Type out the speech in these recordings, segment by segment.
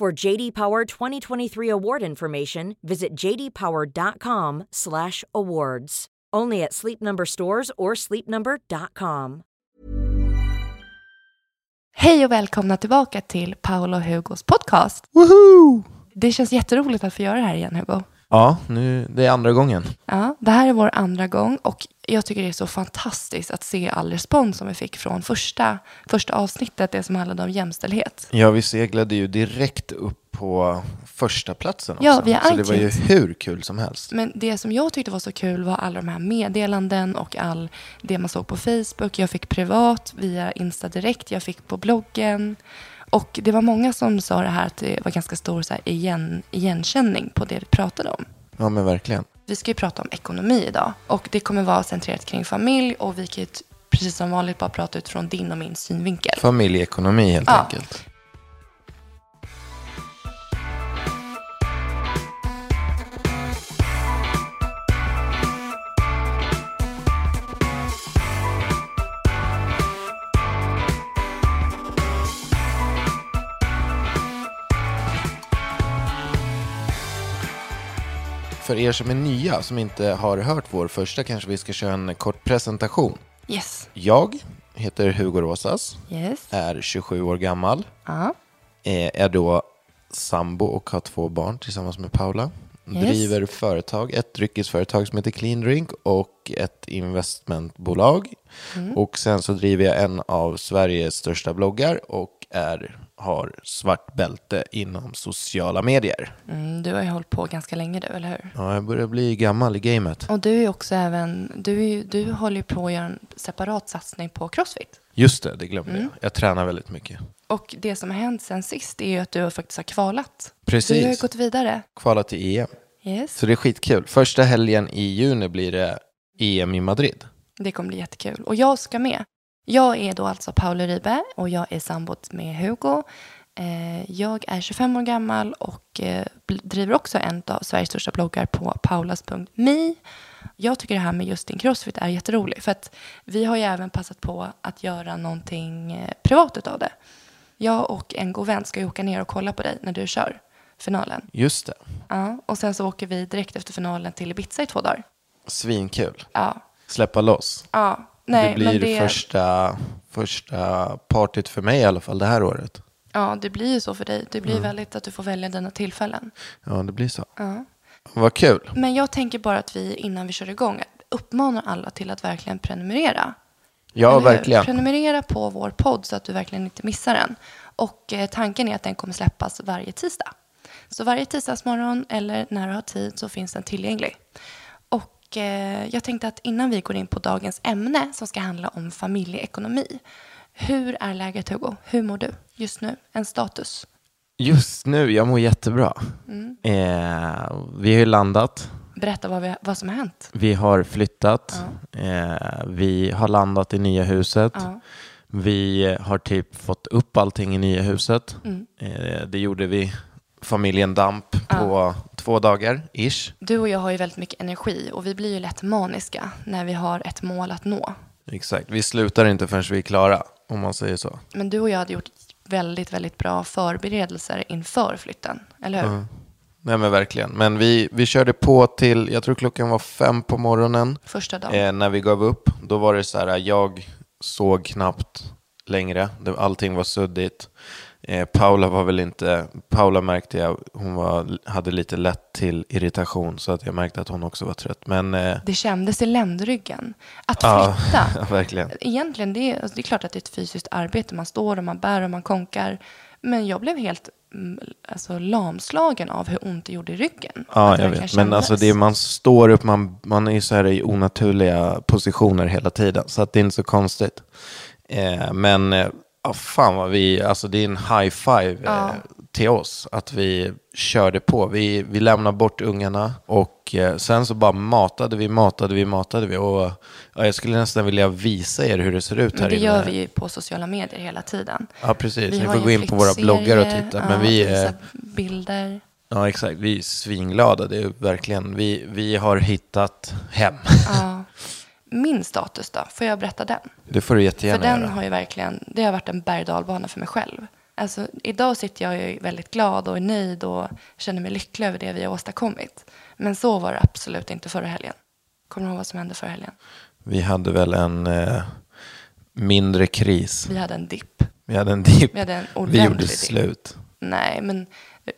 For JD Power 2023 award information, visit jdpower.com/awards. Only at Sleep Number stores or sleepnumber.com. Hej och välkomna tillbaka till Paolo Hugos podcast. Woohoo! Det känns jätteroligt att få göra det här igen, Hugo. Ja, nu, det är andra gången. Ja, det här är vår andra gång och jag tycker det är så fantastiskt att se all respons som vi fick från första, första avsnittet, det som handlade om jämställdhet. Ja, vi seglade ju direkt upp på första platsen också. Ja, via Så det var ju hur kul som helst. Men det som jag tyckte var så kul var alla de här meddelanden och all det man såg på Facebook. Jag fick privat via Insta direkt, jag fick på bloggen. Och det var många som sa det här att det var ganska stor så här, igen, igenkänning på det vi pratade om. Ja, men verkligen. Vi ska ju prata om ekonomi idag och det kommer vara centrerat kring familj och vi kan ju precis som vanligt bara prata utifrån din och min synvinkel. Familjeekonomi helt Ja. enkelt. För er som är nya, som inte har hört vår första, kanske vi ska köra en kort presentation. Yes. Jag heter Hugo Rosas, Yes. är 27 år gammal, är är då sambo och har två barn tillsammans med Paula. Yes. Driver företag, ett dryckesföretag som heter Clean Drink och ett investmentbolag. Mm. Och sen så driver jag en av Sveriges största bloggar och är, har svart bälte inom sociala medier. Mm, du har ju hållit på ganska länge du, eller hur? Ja, jag börjar bli gammal i gamet. Och du är också även, du, du håller ju på att göra en separat satsning på Crossfit. Just det, det glömde Mm. jag. Jag tränar väldigt mycket. Och det som har hänt sen sist är ju att du faktiskt har kvalat. Precis. Du har ju gått vidare. Kvala till EM. Yes. Så det är skitkul. Första helgen i juni blir det EM i Madrid. Det kommer bli jättekul. Och jag ska med. Jag är då alltså Paolo Ribe och jag är sambot med Hugo. Eh, jag är 25 år gammal och eh, driver också en av Sveriges största bloggar på paulas.me. Jag tycker det här med just din crossfit är jätteroligt för att vi har ju även passat på att göra någonting eh, privat utav det. Jag och en god vän ska ju åka ner och kolla på dig när du kör finalen. Just det. Ja, och sen så åker vi direkt efter finalen till Ibiza i två dagar. Svinkul. Ja, Släppa loss. ja. Nej, det blir det... första, första partyt för mig i alla fall det här året. Ja, det blir ju så för dig. Det blir väldigt att du får välja dina tillfällen. Ja, det blir så. Ja. Vad kul. Men jag tänker bara att vi innan vi kör igång uppmanar alla till att verkligen prenumerera. Ja, verkligen. Prenumerera på vår podd så att du verkligen inte missar den. Och eh, tanken är att den kommer släppas varje tisdag. Så varje tisdagsmorgon eller när du har tid så finns den tillgänglig. Och eh, jag tänkte att innan vi går in på dagens ämne som ska handla om familjeekonomi. Hur är läget Hugo? Hur mår du just nu? En status? Just nu, jag mår jättebra. Mm. Eh, vi har ju landat. Berätta vad, vi, vad som har hänt. Vi har flyttat. Eh, vi har landat i nya huset. Ja. Vi har typ fått upp allting i nya huset. Mm. Eh, det gjorde vi, familjen Damp, på två dagar, ish. Du och jag har ju väldigt mycket energi och vi blir ju lätt maniska när vi har ett mål att nå. Exakt, vi slutar inte förrän vi är klara, om man säger så. Men du och jag hade gjort väldigt, väldigt bra förberedelser inför flytten. Eller hur? Nej men verkligen. Men vi, vi körde på till, jag tror klockan var fem på morgonen. Första dagen. Eh, när vi gav upp, då var det så här, jag såg knappt längre. Allting var suddigt. Eh, Paula var väl inte, Paula märkte jag, hon var, hade lite lätt till irritation så att jag märkte att hon också var trött. Men eh, Det kändes i ländryggen. Att ja, flytta. verkligen. Egentligen, det är, alltså, det är klart att det är ett fysiskt arbete. Man står och man bär och man konkar. Men jag blev helt mm, alltså, lamslagen av hur ont det gjorde i ryggen. Ja, jag vet. Men alltså det, man står upp, man, man är ju så här i onaturliga positioner hela tiden. Så att det är inte så konstigt. Eh, men eh, ja, fan vad vi, alltså det är en high five eh, till oss. Att vi körde på. Vi, vi lämnade bort ungarna och eh, sen så bara matade vi, matade vi, matade vi. Och ja, jag skulle nästan vilja visa er hur det ser ut här Men det inne. gör vi ju på sociala medier hela tiden. Ja, precis. Vi Ni får gå in på våra bloggar och titta. Men ja, vi är... visa bilder. Ja, exakt. Vi är svinglada. Det är verkligen, vi, vi har hittat hem. Ja. Min status då, får jag berätta den? Det får du För jättegärna den göra. har ju verkligen, det har varit en berg för mig själv. Alltså, idag sitter jag ju väldigt glad och är nöjd och känner mig lycklig över det vi har åstadkommit. Men så var det absolut inte förra helgen. Kommer du ihåg vad som hände förra helgen? Vi hade väl en eh, mindre kris. Vi hade en dipp. Vi hade en dipp. Vi hade en Vi gjorde dipp. slut. Nej, men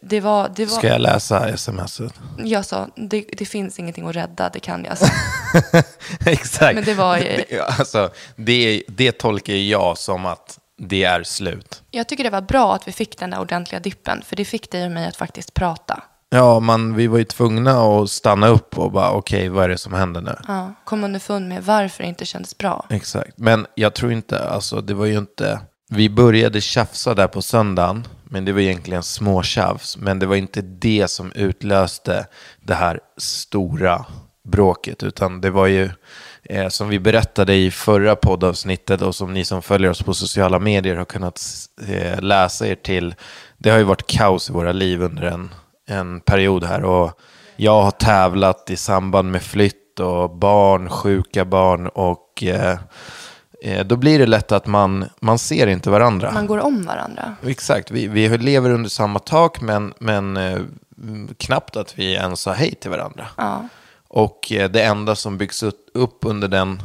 det var... Det var Ska jag läsa smset? Jag sa, det, det finns ingenting att rädda, det kan jag. exakt. Men det var Det, alltså, det, det tolkar jag som att det är slut. Jag tycker det var bra att vi fick den där ordentliga dippen, för det fick dig och mig att faktiskt prata. Ja, man, vi var ju tvungna att stanna upp och bara okej, vad är det som händer nu? Ja, kom underfund med varför det inte kändes bra. Exakt. Men jag tror inte, alltså det var ju inte... Vi började tjafsa där på söndagen, men det var egentligen småtjafs. Men det var inte det som utlöste det här stora bråket, utan det var ju eh, som vi berättade i förra poddavsnittet och som ni som följer oss på sociala medier har kunnat eh, läsa er till. Det har ju varit kaos i våra liv under en, en period här och jag har tävlat i samband med flytt och barn, sjuka barn och eh, då blir det lätt att man, man ser inte varandra. Man går om varandra. Exakt, vi, vi lever under samma tak men, men eh, knappt att vi ens sa hej till varandra. Ja. Och eh, det enda som byggs upp- upp under den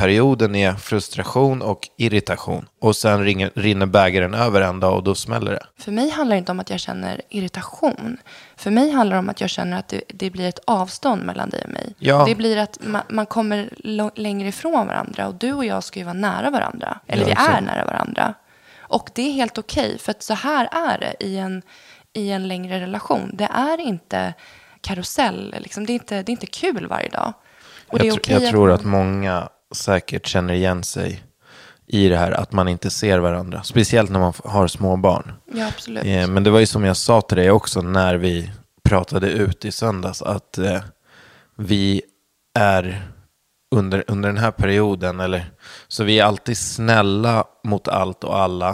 perioden är frustration och irritation. Och sen ringer, rinner bägaren över en dag och då smäller det. För mig handlar det inte om att jag känner irritation. För mig handlar det om att jag känner att det, det blir ett avstånd mellan dig och mig. Ja. Det blir att man, man kommer längre ifrån varandra. Och du och jag ska ju vara nära varandra. Eller Ja, vi är nära varandra. Och det är helt okej. för att så här är det i en, i en längre relation. Det är inte karusell. Liksom. Det, är inte, det är inte kul varje dag. Och Jag, tr- jag tror man- att många säkert känner igen sig i det här att man inte ser varandra. Speciellt när man har små barn. Ja, absolut. Eh, Men det var ju som jag sa till dig också när vi pratade ut i söndags att eh, vi är under, under den här perioden, eller så vi är alltid snälla mot allt och alla.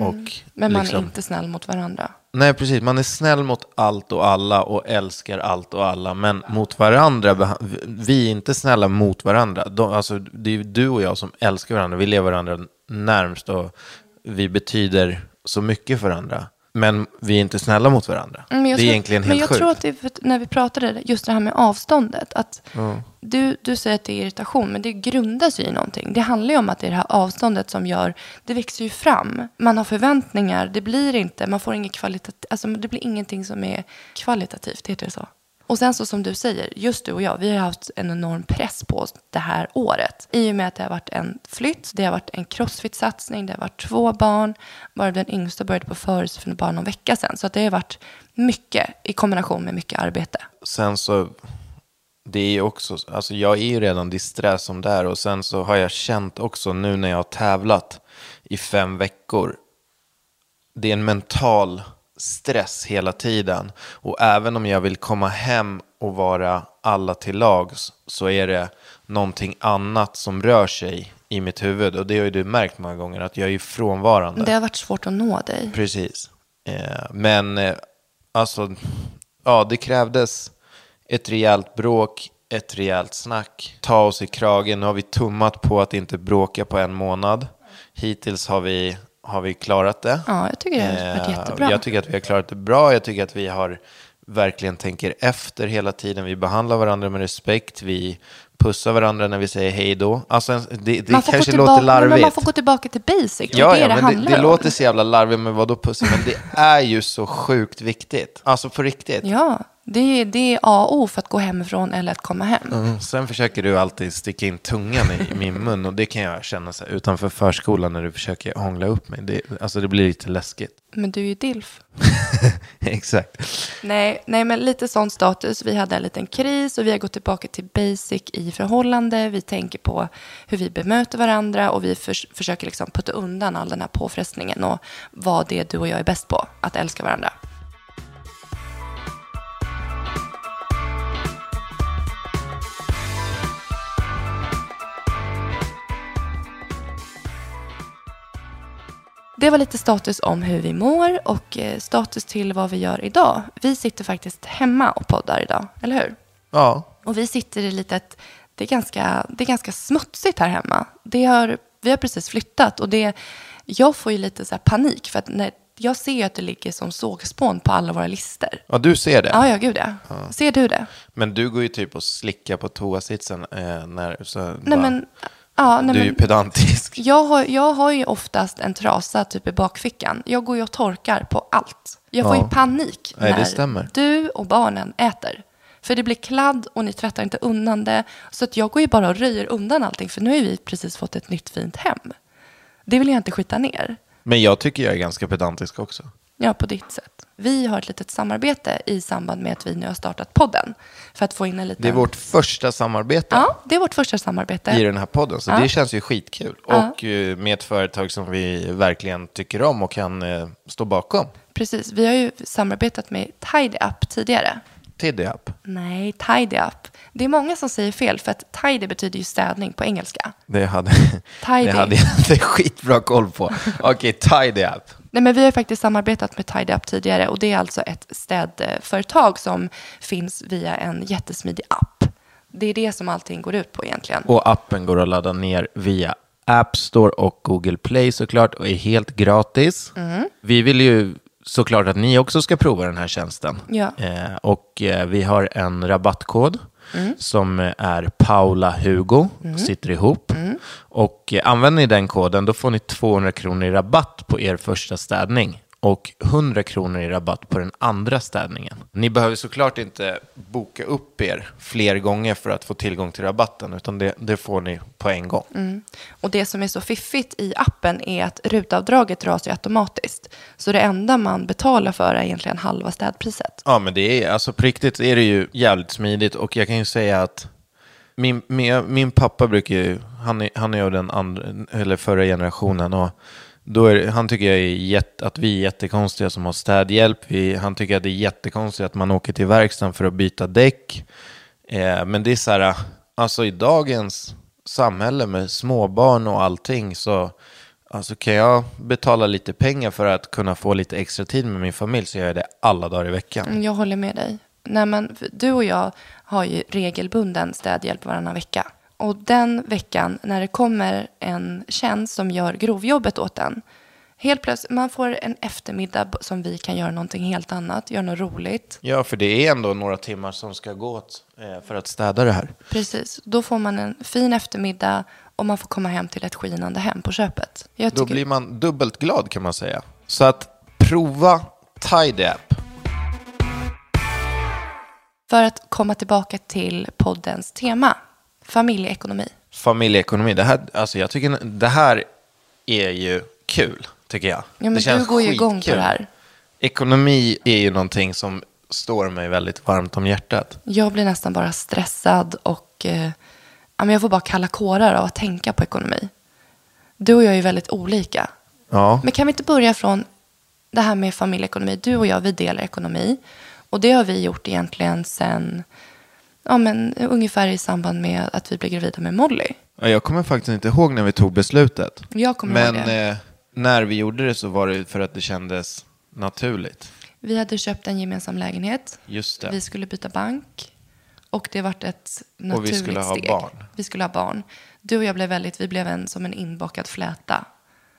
Och Mm. Men man liksom, är inte snäll mot varandra. Nej, precis. Man är snäll mot allt och alla och älskar allt och alla. Men mot varandra, vi är inte snälla mot varandra. De, alltså, det är ju du och jag som älskar varandra. Vi lever varandra närmst och vi betyder så mycket för varandra. Men vi är inte snälla mot varandra. Mm, Men jag det är tror, egentligen men helt jag sjukt. tror att det är för att när vi pratade, just det här med avståndet. Att du, du säger att det är irritation, men det grundas ju i någonting. Det handlar ju om att det är det här avståndet som gör, det växer ju fram. Man har förväntningar, det blir inte, man får inget kvalitativt, alltså det blir ingenting som är kvalitativt, heter det så? Och sen så som du säger, just du och jag, vi har haft en enorm press på oss det här året. I och med att det har varit en flytt, det har varit en crossfit-satsning, det har varit två barn, bara den yngsta började på förelse för bara någon vecka sedan. Så att det har varit mycket i kombination med mycket arbete. Sen så, det är ju också, alltså jag är ju redan disträ som det är och sen så har jag känt också nu när jag har tävlat i fem veckor, det är en mental stress hela tiden. Och även om jag vill komma hem och vara alla till lags så är det någonting annat som rör sig i mitt huvud. Och det har ju du märkt många gånger, att jag är frånvarande. Det har varit svårt att nå dig. Precis. Eh, men eh, alltså, ja, det krävdes ett rejält bråk, ett rejält snack, ta oss i kragen. Nu har vi tummat på att inte bråka på en månad. Hittills har vi, har vi klarat det. Ja, jag tycker det har varit Eh, jättebra. Jag tycker att vi har klarat det bra. Jag tycker att vi har verkligen tänker efter hela tiden. Vi behandlar varandra med respekt. Vi pussar varandra när vi säger hej då. Alltså, det, det man kanske tillbaka, låter larvigt. Men man får gå tillbaka till basic. Det Ja, det ja, det men handlar det, det låter så jävla larvigt, men vadå pussy? Men det är ju så sjukt viktigt. Alltså på riktigt. Ja, det är, det är A och O för att gå hemifrån eller att komma hem. Mm, Sen försöker du alltid sticka in tungan i min mun och det kan jag känna så här, utanför förskolan när du försöker hångla upp mig. Det, alltså det blir lite läskigt. Men du är ju DILF. Exakt. Nej, nej, men lite sån status. Vi hade en liten kris och vi har gått tillbaka till basic i förhållande. Vi tänker på hur vi bemöter varandra och vi förs- försöker liksom putta undan all den här påfrestningen och vad det är du och jag är bäst på, att älska varandra. Det var lite status om hur vi mår och eh, status till vad vi gör idag. Vi sitter faktiskt hemma och poddar idag, eller hur? Ja, Och vi sitter i litet, det är ganska, det är ganska smutsigt här hemma. Det har, vi har precis flyttat och det, jag får ju lite så här panik för att när, jag ser ju att det ligger som sågspån på alla våra listor. ja du ser det. Ja, ja, gud ja. Ser du det? Men du går ju typ och slickar på toasitsen eh, när... Så Nej bara, men, ja, nej du är ju pedantisk. Jag har, jag har ju oftast en trasa typ i bakfickan. Jag går ju och torkar på allt. Jag får Ja. ju panik Nej, när du och barnen äter. För det blir kladd och ni tvättar inte undan det. Så att jag går ju bara och röjer undan allting. För nu har vi precis fått ett nytt fint hem. Det vill jag inte skita ner. Men jag tycker jag är ganska pedantisk också. Ja, på ditt sätt. Vi har ett litet samarbete i samband med att vi nu har startat podden. För att få in en liten... Det är vårt första samarbete Ja, det är vårt första samarbete. i den här podden, så Ja. det känns ju skitkul. Ja. Och eh, med ett företag som vi verkligen tycker om och kan eh, stå bakom. Precis. Vi har ju samarbetat med Tidy Up tidigare. Tiddy Up. Nej, tidy up. Det är många som säger fel för att tidy betyder ju städning på engelska. Det hade, Tidy. det hade jag inte skitbra koll på. Okej, Tidy Up. Nej, men vi har faktiskt samarbetat med Tidy Up tidigare och det är alltså ett städföretag som finns via en jättesmidig app. Det är det som allting går ut på egentligen. Och appen går att ladda ner via App Store och Google Play såklart och är helt gratis. Mm. Vi vill ju såklart att ni också ska prova den här tjänsten. Ja. Eh, och eh, vi har en rabattkod Mm. som är Paula Hugo, sitter ihop. Mm. Och eh, använder ni den koden då får ni 200 kronor i rabatt på er första städning och 100 kronor i rabatt på den andra städningen. Ni behöver såklart inte boka upp er fler gånger för att få tillgång till rabatten, utan det, det får ni på en gång. Mm. Och det som är så fiffigt i appen är att rutavdraget dras ju automatiskt. Så det enda man betalar för är egentligen halva städpriset. Ja, men det är, alltså på riktigt är det ju jävligt smidigt och jag kan ju säga att min, min, min pappa brukar ju, han är, han är av den andra, eller förra generationen och då är, han tycker jag är jätte, att vi är jättekonstiga som har städhjälp. Vi, han tycker att det är jättekonstigt att man åker till verkstaden för att byta däck. Eh, men det är så här, alltså i dagens samhälle med småbarn och allting så alltså kan jag betala lite pengar för att kunna få lite extra tid med min familj så gör jag det alla dagar i veckan. Jag håller med dig. Nej, men du och jag har ju regelbunden städhjälp varannan vecka. Och den veckan när det kommer en tjänst som gör grovjobbet åt en. Helt plötsligt, man får en eftermiddag som vi kan göra någonting helt annat, göra något roligt. Ja, för det är ändå några timmar som ska gå åt eh, för att städa det här. Precis, då får man en fin eftermiddag och man får komma hem till ett skinande hem på köpet. Jag Då tycker, blir man dubbelt glad kan man säga. Så att prova Tidy App. För att komma tillbaka till poddens tema, familjeekonomi. Familjeekonomi. Det här, alltså jag tycker, det här är ju kul, tycker jag. Ja, men det känns du går ju igång på det här. Ekonomi är ju någonting som står mig väldigt varmt om hjärtat. Jag blir nästan bara stressad och eh, jag får bara kalla kårar av att tänka på ekonomi. Du och jag är ju väldigt olika. Ja, Men kan vi inte börja från det här med familjeekonomi? Du och jag, vi delar ekonomi. Och det har vi gjort egentligen sen, ja men ungefär i samband med att vi blev gravida med Molly. Ja, jag kommer faktiskt inte ihåg när vi tog beslutet. Jag kommer Men ihåg det. eh, när vi gjorde det så var det för att det kändes naturligt. Vi hade köpt en gemensam lägenhet. Just det. Vi skulle byta bank. Och det vart ett Och vi naturligt skulle ha steg. barn. Vi skulle ha barn. Du och jag blev väldigt, vi blev en, som en inbakad fläta.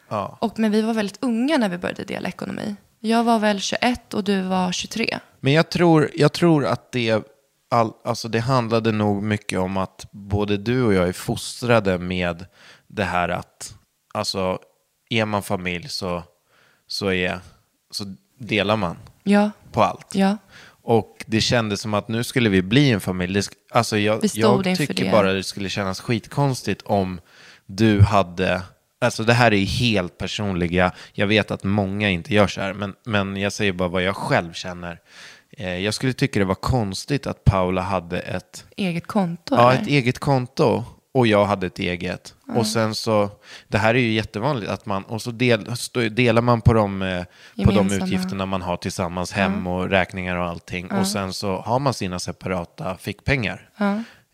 Ja. Och, men vi var väldigt unga när vi började dela ekonomi. Jag var väl 21 och du var 23. Men jag tror, jag tror att det, all, alltså det handlade nog mycket om att både du och jag är fostrade med det här att, alltså är man familj så, så, är, så delar man Ja, på allt. ja. Och det kändes som att nu skulle vi bli en familj. Det Alltså jag, jag tycker det. bara det skulle kännas skitkonstigt om du hade... Alltså det här är helt personliga. Jag vet att många inte gör så här. Men, men jag säger bara vad jag själv känner. Eh, jag skulle tycka det var konstigt att Paula hade ett, Eget konto ja, eller? ett eget konto. Och jag hade ett eget. Och sen så, det här är ju jättevanligt att man, och så del, delar man på de, eh, på de utgifterna man har tillsammans, hem och räkningar och allting. Och sen så har man sina separata fickpengar.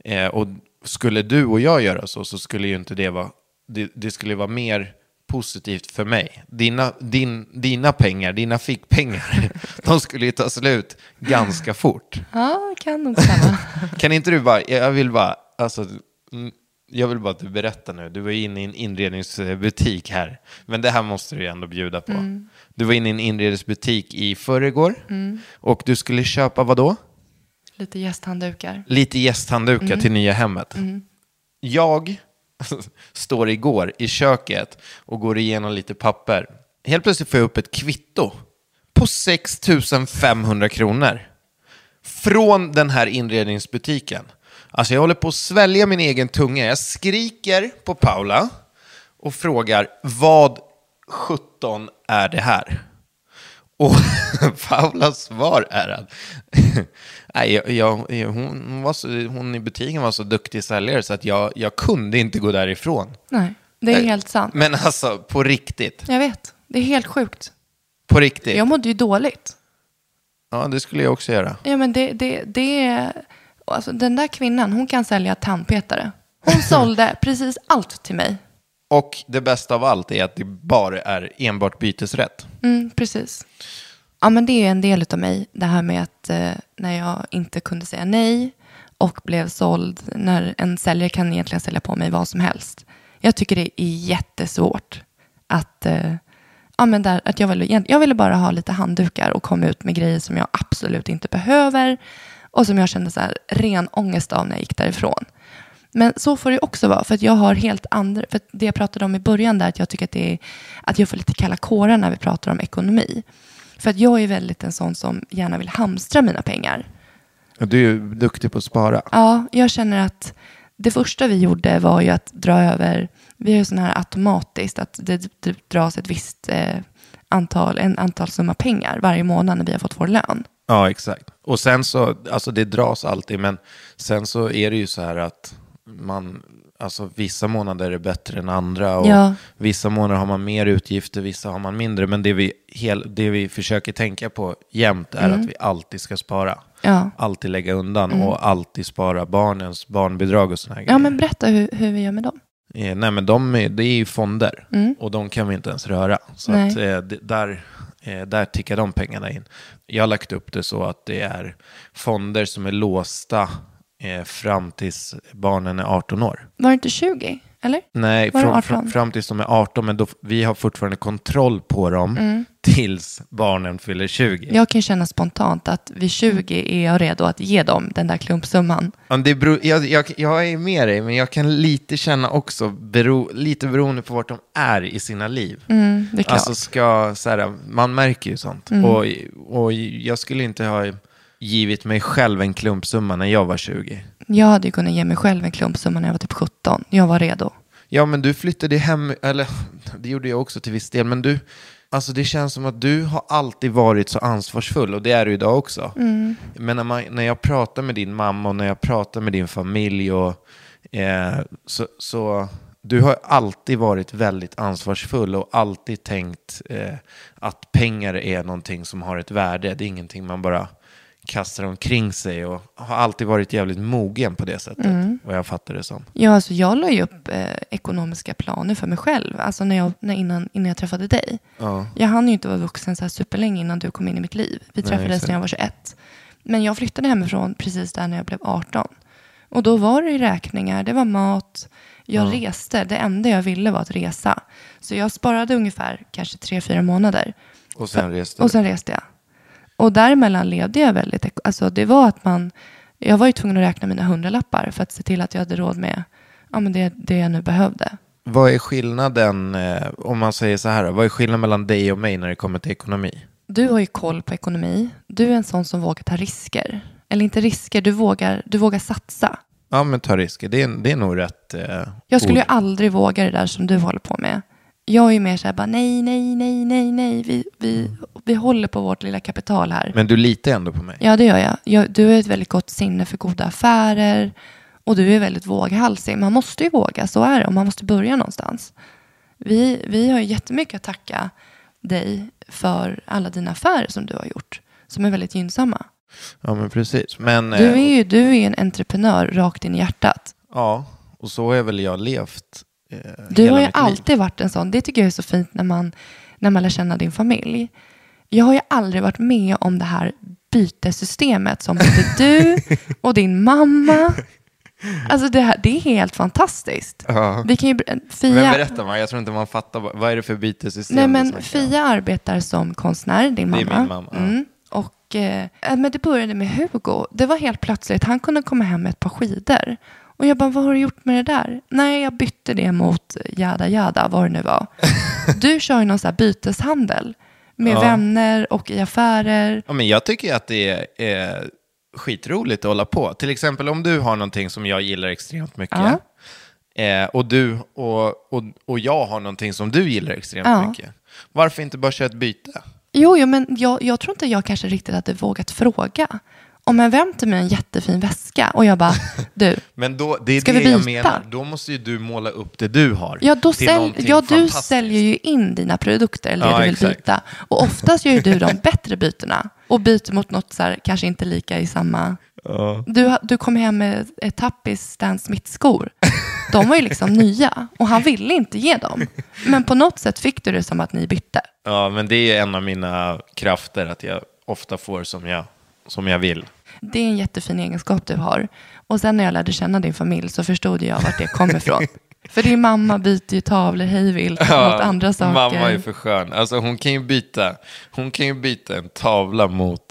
Eh, och skulle du och jag göra så, så skulle ju inte det vara, det, det skulle vara mer positivt för mig. Dina, din, dina pengar, dina fickpengar, de skulle ju ta slut ganska fort. Ja, kan nog stämma. Kan inte du bara, jag vill bara, alltså, mm, jag vill bara att du berättar nu. Du var inne i en inredningsbutik här. Men det här måste du ju ändå bjuda på. Du var inne i en inredningsbutik i förrgår. Och du skulle köpa vad då? Lite gästhanddukar. Lite gästhanddukar till nya hemmet. Jag står igår i köket och går igenom lite papper. Helt plötsligt får jag upp ett kvitto på 6 500 kronor. Från den här inredningsbutiken. Alltså jag håller på att svälja min egen tunga. Jag skriker på Paula och frågar vad 17 är det här? Och Paulas svar är att nej, jag, jag, hon, var så, hon i butiken var så duktig säljare så att jag, jag kunde inte gå därifrån. Nej, det är helt sant. Men alltså, på riktigt. Jag vet. Det är helt sjukt. På riktigt. Jag mådde ju dåligt. Ja, det skulle jag också göra. Ja, men det, det, det är... Alltså, den där kvinnan, hon kan sälja tandpetare. Hon sålde precis allt till mig. Och det bästa av allt är att det bara är enbart bytesrätt. Mm, precis. Ja, men det är en del av mig. Det här med att eh, när jag inte kunde säga nej och blev såld. När en säljare kan egentligen sälja på mig vad som helst. Jag tycker det är jättesvårt att... Eh, ja, men där, att jag, ville, jag ville bara ha lite handdukar och komma ut med grejer som jag absolut inte behöver. Och som jag kände så här, ren ångest av när jag gick därifrån. Men så får det också vara, för att jag har helt andra... För det jag pratade om i början där, att jag tycker att, det är, att jag får lite kalla kårar när vi pratar om ekonomi. För att jag är väldigt en sån som gärna vill hamstra mina pengar. Du är ju duktig på att spara. Ja, jag känner att det första vi gjorde var ju att dra över, vi har ju sån här automatiskt, att det, det dras ett visst eh, antal, en antal summa pengar varje månad när vi har fått vår lön. Ja, exakt. Och sen så, alltså det dras alltid, men sen så är det ju så här att man, alltså vissa månader är bättre än andra och Ja. vissa månader har man mer utgifter, vissa har man mindre. Men det vi, hel, det vi försöker tänka på jämt är att vi alltid ska spara. Mm. Ja. Mm. Alltid lägga undan och alltid spara barnens barnbidrag och sådana Ja, grejer. men berätta hur, hur vi gör med dem. Eh, nej, men de är, det är ju fonder och de kan vi inte ens röra. Så Mm. Nej. att, eh, det, där, eh, där tickar de pengarna in. Jag har lagt upp det så att det är fonder som är låsta eh, fram tills barnen är 18 år. Var det inte 20? Eller? Nej, från, 18? fram, tills de är 18, men då, vi har fortfarande kontroll på dem Mm. tills barnen fyller 20. Jag kan känna spontant att vid 20 är jag redo att ge dem den där klumpsumman. Ja, det beror, jag, jag, jag är med dig, men jag kan lite känna också, bero, lite beroende på vart de är i sina liv. Mm. Mm. Alltså ska, så här, man märker ju sånt. Och, och jag skulle inte ha givit mig själv en klumpsumma när jag var 20. Jag hade ju kunnat ge mig själv en klumpsumma när jag var typ 17. Jag var redo. Ja, men du flyttade hem, eller det gjorde jag också till viss del, men du, alltså det känns som att du har alltid varit så ansvarsfull och det är du idag också. Men när, man, när jag pratar med din mamma och när jag pratar med din familj och eh, så, så du har alltid varit väldigt ansvarsfull och alltid tänkt eh, att pengar är någonting som har ett värde. Det är ingenting man bara kastar omkring sig och har alltid varit jävligt mogen på det sättet. Vad jag fattar det som. Ja, alltså jag la ju upp eh, ekonomiska planer för mig själv. Alltså när jag, när, innan, innan jag träffade dig. Ja. Jag hann ju inte vara vuxen så här superlänge innan du kom in i mitt liv. Vi Nej, träffades exakt. när jag var 21. Men jag flyttade hemifrån precis där när jag blev 18. Och då var det räkningar, det var mat. Jag reste, det enda jag ville var att resa. Så jag sparade ungefär kanske tre, fyra månader. Och sen reste Och sen reste jag. Och däremellan levde jag väldigt, alltså det var att man, jag var ju tvungen att räkna mina hundralappar för att se till att jag hade råd med ja, men det, det jag nu behövde. Vad är skillnaden, eh, om man säger så här, vad är skillnaden mellan dig och mig när det kommer till ekonomi? Du har ju koll på ekonomi. Du är en sån som vågar ta risker. Eller inte risker, du vågar, du vågar satsa. Ja, men ta risker. Det är, det är nog rätt eh, Jag skulle ju ord. aldrig våga det där som du håller på med. Jag är ju mer så här bara nej, nej, nej, nej, nej. Vi, vi, vi håller på vårt lilla kapital här. Men du litar ändå på mig. Ja, det gör jag. jag. Du har ett väldigt gott sinne för goda affärer. Och du är väldigt våghalsig. Man måste ju våga, så är det. Och man måste börja någonstans. Vi, vi har ju jättemycket att tacka dig för alla dina affärer som du har gjort. Som är väldigt gynnsamma. Ja, men precis. Men, Du eh, är ju du är en entreprenör rakt in i hjärtat. Ja, och så har väl jag levt eh, Du har ju mitt liv. alltid varit en sån. Det tycker jag är så fint när man, när man lär känna din familj. Jag har ju aldrig varit med om det här bytesystemet som både du och din mamma. Alltså det, här, det är helt fantastiskt. Ja. Vi kan ju, Men Fia, berätta man, jag tror inte man fattar. vad- är det för bytessystem nej men? Fia arbetar som konstnär, din Det mamma. är min mamma. Mm. Och, eh, men det började med Hugo. Det var helt plötsligt, han kunde komma hem med ett par skidor. Och jag bara, vad har du gjort med det där? Nej, jag bytte det mot jada jada, vad det nu var. Du kör ju någon sån här byteshandel med Ja. vänner och i affärer. Ja, men jag tycker att det är, skitroligt att hålla på. Till exempel om du har någonting som jag gillar extremt mycket. Eh, och, du, och, och, och jag har någonting som du gillar extremt Ja. mycket. Varför inte bara köra ett byte? Jo, jo men jag, jag tror inte jag kanske riktigt hade vågat fråga. Om en vän till mig en jättefin väska och jag bara, du, Men då, det är Ska det vi jag byta? menar. Då måste ju du måla upp det du har. Ja, då till sälj, någonting ja du fantastiskt. säljer ju in dina produkter eller det Ja, du vill exakt. byta. Och oftast gör ju du de bättre bytena och byter mot något så här, kanske inte lika i samma... Du, ha- du kom hem med ett Tappis Stan Smith-skor. De var ju liksom nya och han ville inte ge dem. Men på något sätt fick du det som att ni bytte. Ja, men det är en av mina krafter, att jag ofta får som jag, som jag vill. Det är en jättefin egenskap du har. Och sen när jag lärde känna din familj så förstod jag vart det kom ifrån. För din mamma byter ju tavlor hejvilt mot andra saker. Mamma är för skön. Alltså hon kan ju byta, hon kan ju byta en tavla mot,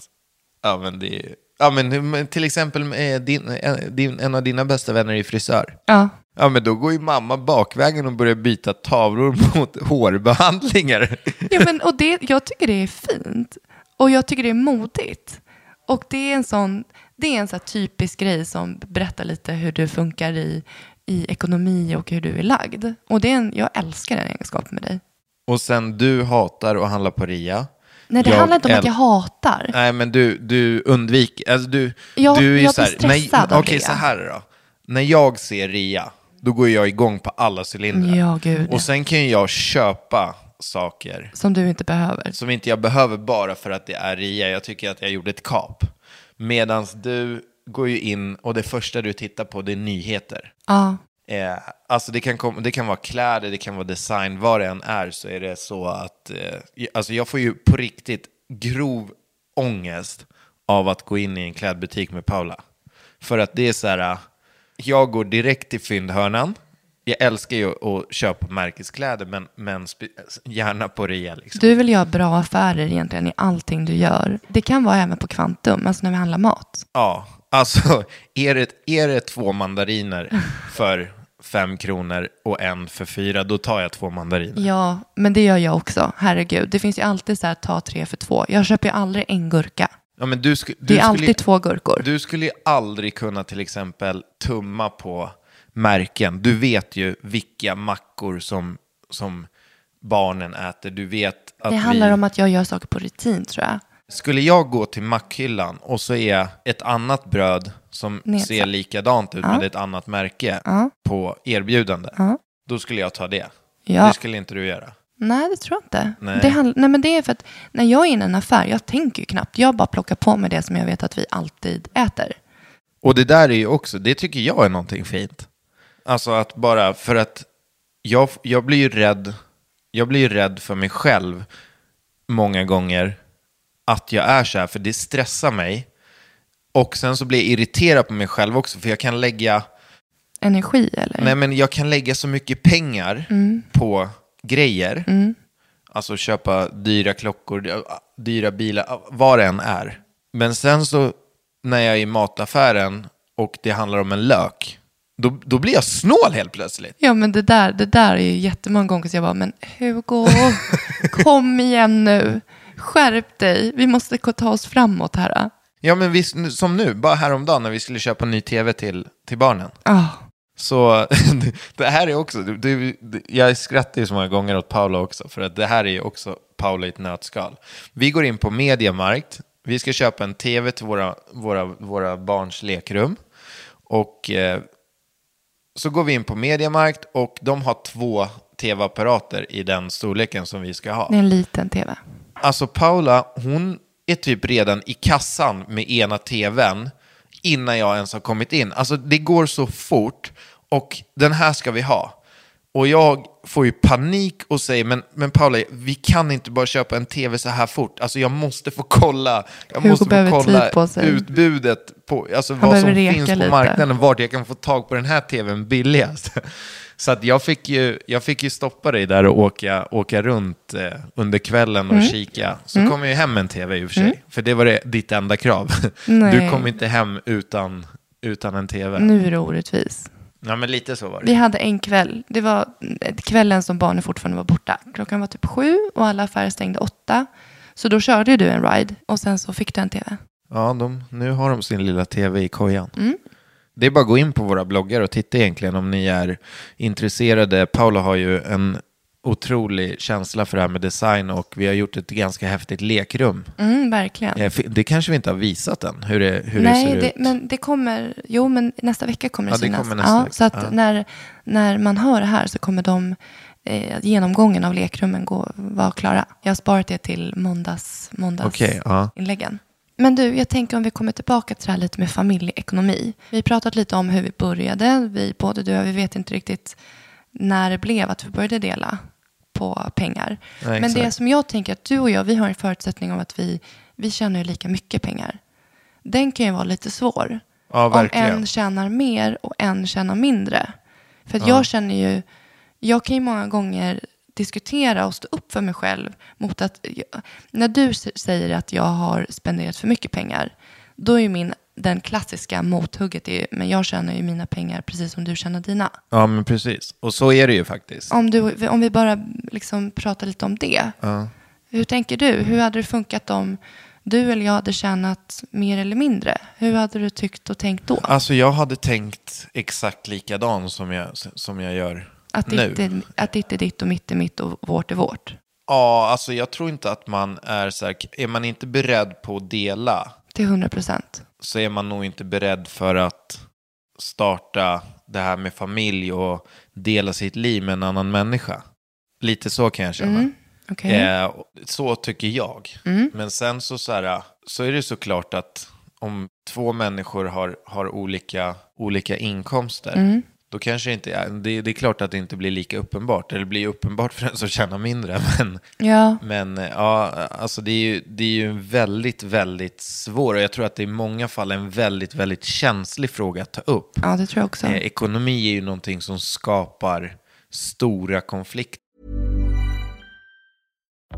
ja men det är, ja men till exempel eh, din, en, din, en av dina bästa vänner är frisör. Ja, Ja men då går ju mamma bakvägen och börjar byta tavlor mot hårbehandlingar. Ja, men, och det, jag tycker det är fint. Och jag tycker det är modigt. Och det är en sån, det är en sån typisk grej som berättar lite hur du funkar i, i ekonomi och hur du är lagd. Och det är en, jag älskar den egenskapen med dig. Och sen du hatar att handla på rea. Nej, det Jag handlar inte om att jag hatar. Nej, men du, du undviker, alltså du, Jag- du är ju jag så här, stressad när, av Okej, rea. så här då. När jag ser rea, då går jag igång på alla cylindrar. Ja, gud. Och sen kan ju jag köpa saker Som du inte behöver. som inte jag behöver bara för att det är rea. Jag tycker att jag gjorde ett kap. Medan du går ju in och det första du tittar på det är nyheter. Ja. Eh, alltså det kan, kom, det kan vara kläder, det kan vara design, vad det än är så är det så att eh, alltså jag får ju på riktigt grov ångest av att gå in i en klädbutik med Paula. För att det är så här, eh, jag går direkt till fyndhörnan. Jag älskar ju att köpa märkeskläder, men, men gärna på rea. Liksom. Du vill göra bra affärer egentligen i allting du gör. Det kan vara även på Kvantum, alltså när vi handlar mat. Ja, alltså är det, är det två mandariner för fem kronor och en för fyra, då tar jag två mandariner. Ja, men det gör jag också. Herregud, det finns ju alltid så här ta tre för två. Jag köper ju aldrig en gurka. Ja, men du, du Det är skulle, alltid två gurkor. Du skulle ju aldrig kunna till exempel tumma på märken. Du vet ju vilka mackor som, som barnen äter. Du vet att det handlar vi... om att jag gör saker på rutin tror jag. Skulle jag gå till mackhyllan och så är ett annat bröd som Nedsatt. ser likadant ut med ett annat märke på erbjudande, då skulle jag ta det. Ja. Det skulle inte du göra. Nej, det tror jag inte. Nej. Det, handl- Nej, men det är för att när jag är inne i en affär, jag tänker ju knappt. Jag bara plockar på mig det som jag vet att vi alltid äter. Och det där är ju också, det tycker jag är någonting fint. Alltså att bara, för att jag, jag blir ju rädd, jag blir ju rädd för mig själv många gånger att jag är så här, för det stressar mig Och sen så blir jag irriterad på mig själv också, för jag kan lägga, Energi eller? nej men jag kan lägga så mycket pengar på grejer. Alltså köpa dyra klockor, dyra bilar, vad det än är. Men sen så när jag är i mataffären och det handlar om en lök, då, då blir jag snål helt plötsligt. Ja, men det där, det där är ju jättemånga gånger så jag bara, men Hugo, kom igen nu. Skärp dig, vi måste ta oss framåt här. Ja men visst, som nu, bara häromdagen när vi skulle köpa ny tv till, till barnen. Ah, Så det här är också, det, det, jag skrattar ju så många gånger åt Paula också, för att det här är ju också Paula i ett nötskal. Vi går in på Mediamarkt, vi ska köpa en tv till våra, våra, våra barns lekrum. Och eh, så går vi in på Mediamarkt och de har två tv-apparater i den storleken som vi ska ha. det är en liten tv. Alltså Paula, hon är typ redan i kassan med ena tvn innan jag ens har kommit in. Alltså det går så fort och den här ska vi ha. Och jag får ju panik och säger, men, men Paula, vi kan inte bara köpa en tv så här fort. Alltså jag måste få kolla, jag Hugo måste få kolla på utbudet, på, alltså Han vad som finns på lite. marknaden, vart jag kan få tag på den här tvn billigast. Så att jag, fick ju, jag fick ju stoppa dig där och åka, åka runt eh, under kvällen Mm. och kika. Så kom jag ju hem med en tv i och för sig. För det var det, ditt enda krav. Nej. Du kom inte hem utan, utan en tv. Nu är det orättvis. Ja, men lite så var det. Vi hade en kväll, det var kvällen som barnen fortfarande var borta. Klockan var typ sju och alla affärer stängde åtta. Så då körde du en ride och sen så fick du en tv. Ja, de, nu har de sin lilla tv i kojan. Mm. Det är bara att gå in på våra bloggar och titta egentligen om ni är intresserade. Paula har ju en otrolig känsla för det här med design och vi har gjort ett ganska häftigt lekrum. Mm, verkligen. Eh, Det kanske vi inte har visat än, hur det, hur det Nej, ser det, ut. men det kommer, jo men nästa vecka kommer det Ja, det synas. kommer nästa ja, vecka. Så att Ja. när, när man hör det här så kommer de eh, genomgången av lekrummen gå, vara klara. Jag har sparat det till måndags, måndags Okej, ja. inläggen. Men du, jag tänker om vi kommer tillbaka till det här lite med familjeekonomi. Vi har pratat lite om hur vi började. Vi, både du och jag, vi vet inte riktigt när det blev att vi började dela på pengar. Nej, Men det som jag tänker att du och jag, vi har en förutsättning om att vi, vi tjänar ju lika mycket pengar. Den kan ju vara lite svår. Ja, om en tjänar mer och en tjänar mindre. För att jag känner ju, jag kan ju många gånger diskutera och stå upp för mig själv mot att, när du säger att jag har spenderat för mycket pengar, då är ju min, den klassiska mothugget, är, ju, men jag tjänar ju mina pengar precis som du tjänar dina. Ja, men precis. Och så är det ju faktiskt. Om, du, om vi bara liksom pratar lite om det. Hur tänker du? Hur hade det funkat om du eller jag hade tjänat mer eller mindre? Hur hade du tyckt och tänkt då? Alltså jag hade tänkt exakt likadan som jag, som jag gör Att nu. ditt, är, att ditt är ditt och mitt är mitt och vårt är vårt. Ja, alltså jag tror inte att man är så här, är man inte beredd på att dela Till 100 procent. så är man nog inte beredd för att starta det här med familj och dela sitt liv med en annan människa. Lite så kan jag känna. Okej. Eh, så tycker jag. Men sen så, så, här, så är det såklart att om två människor har, har olika, olika inkomster, då kanske det inte är, det, det är klart att det inte blir lika uppenbart. Eller blir uppenbart för den som tjänar mindre. Men, Ja, men ja, alltså det är ju, det är ju en väldigt, väldigt svår, och jag tror att det i många fall är en väldigt, väldigt känslig fråga att ta upp. ja, det tror jag också. Eh, ekonomi är ju någonting som skapar stora konflikter.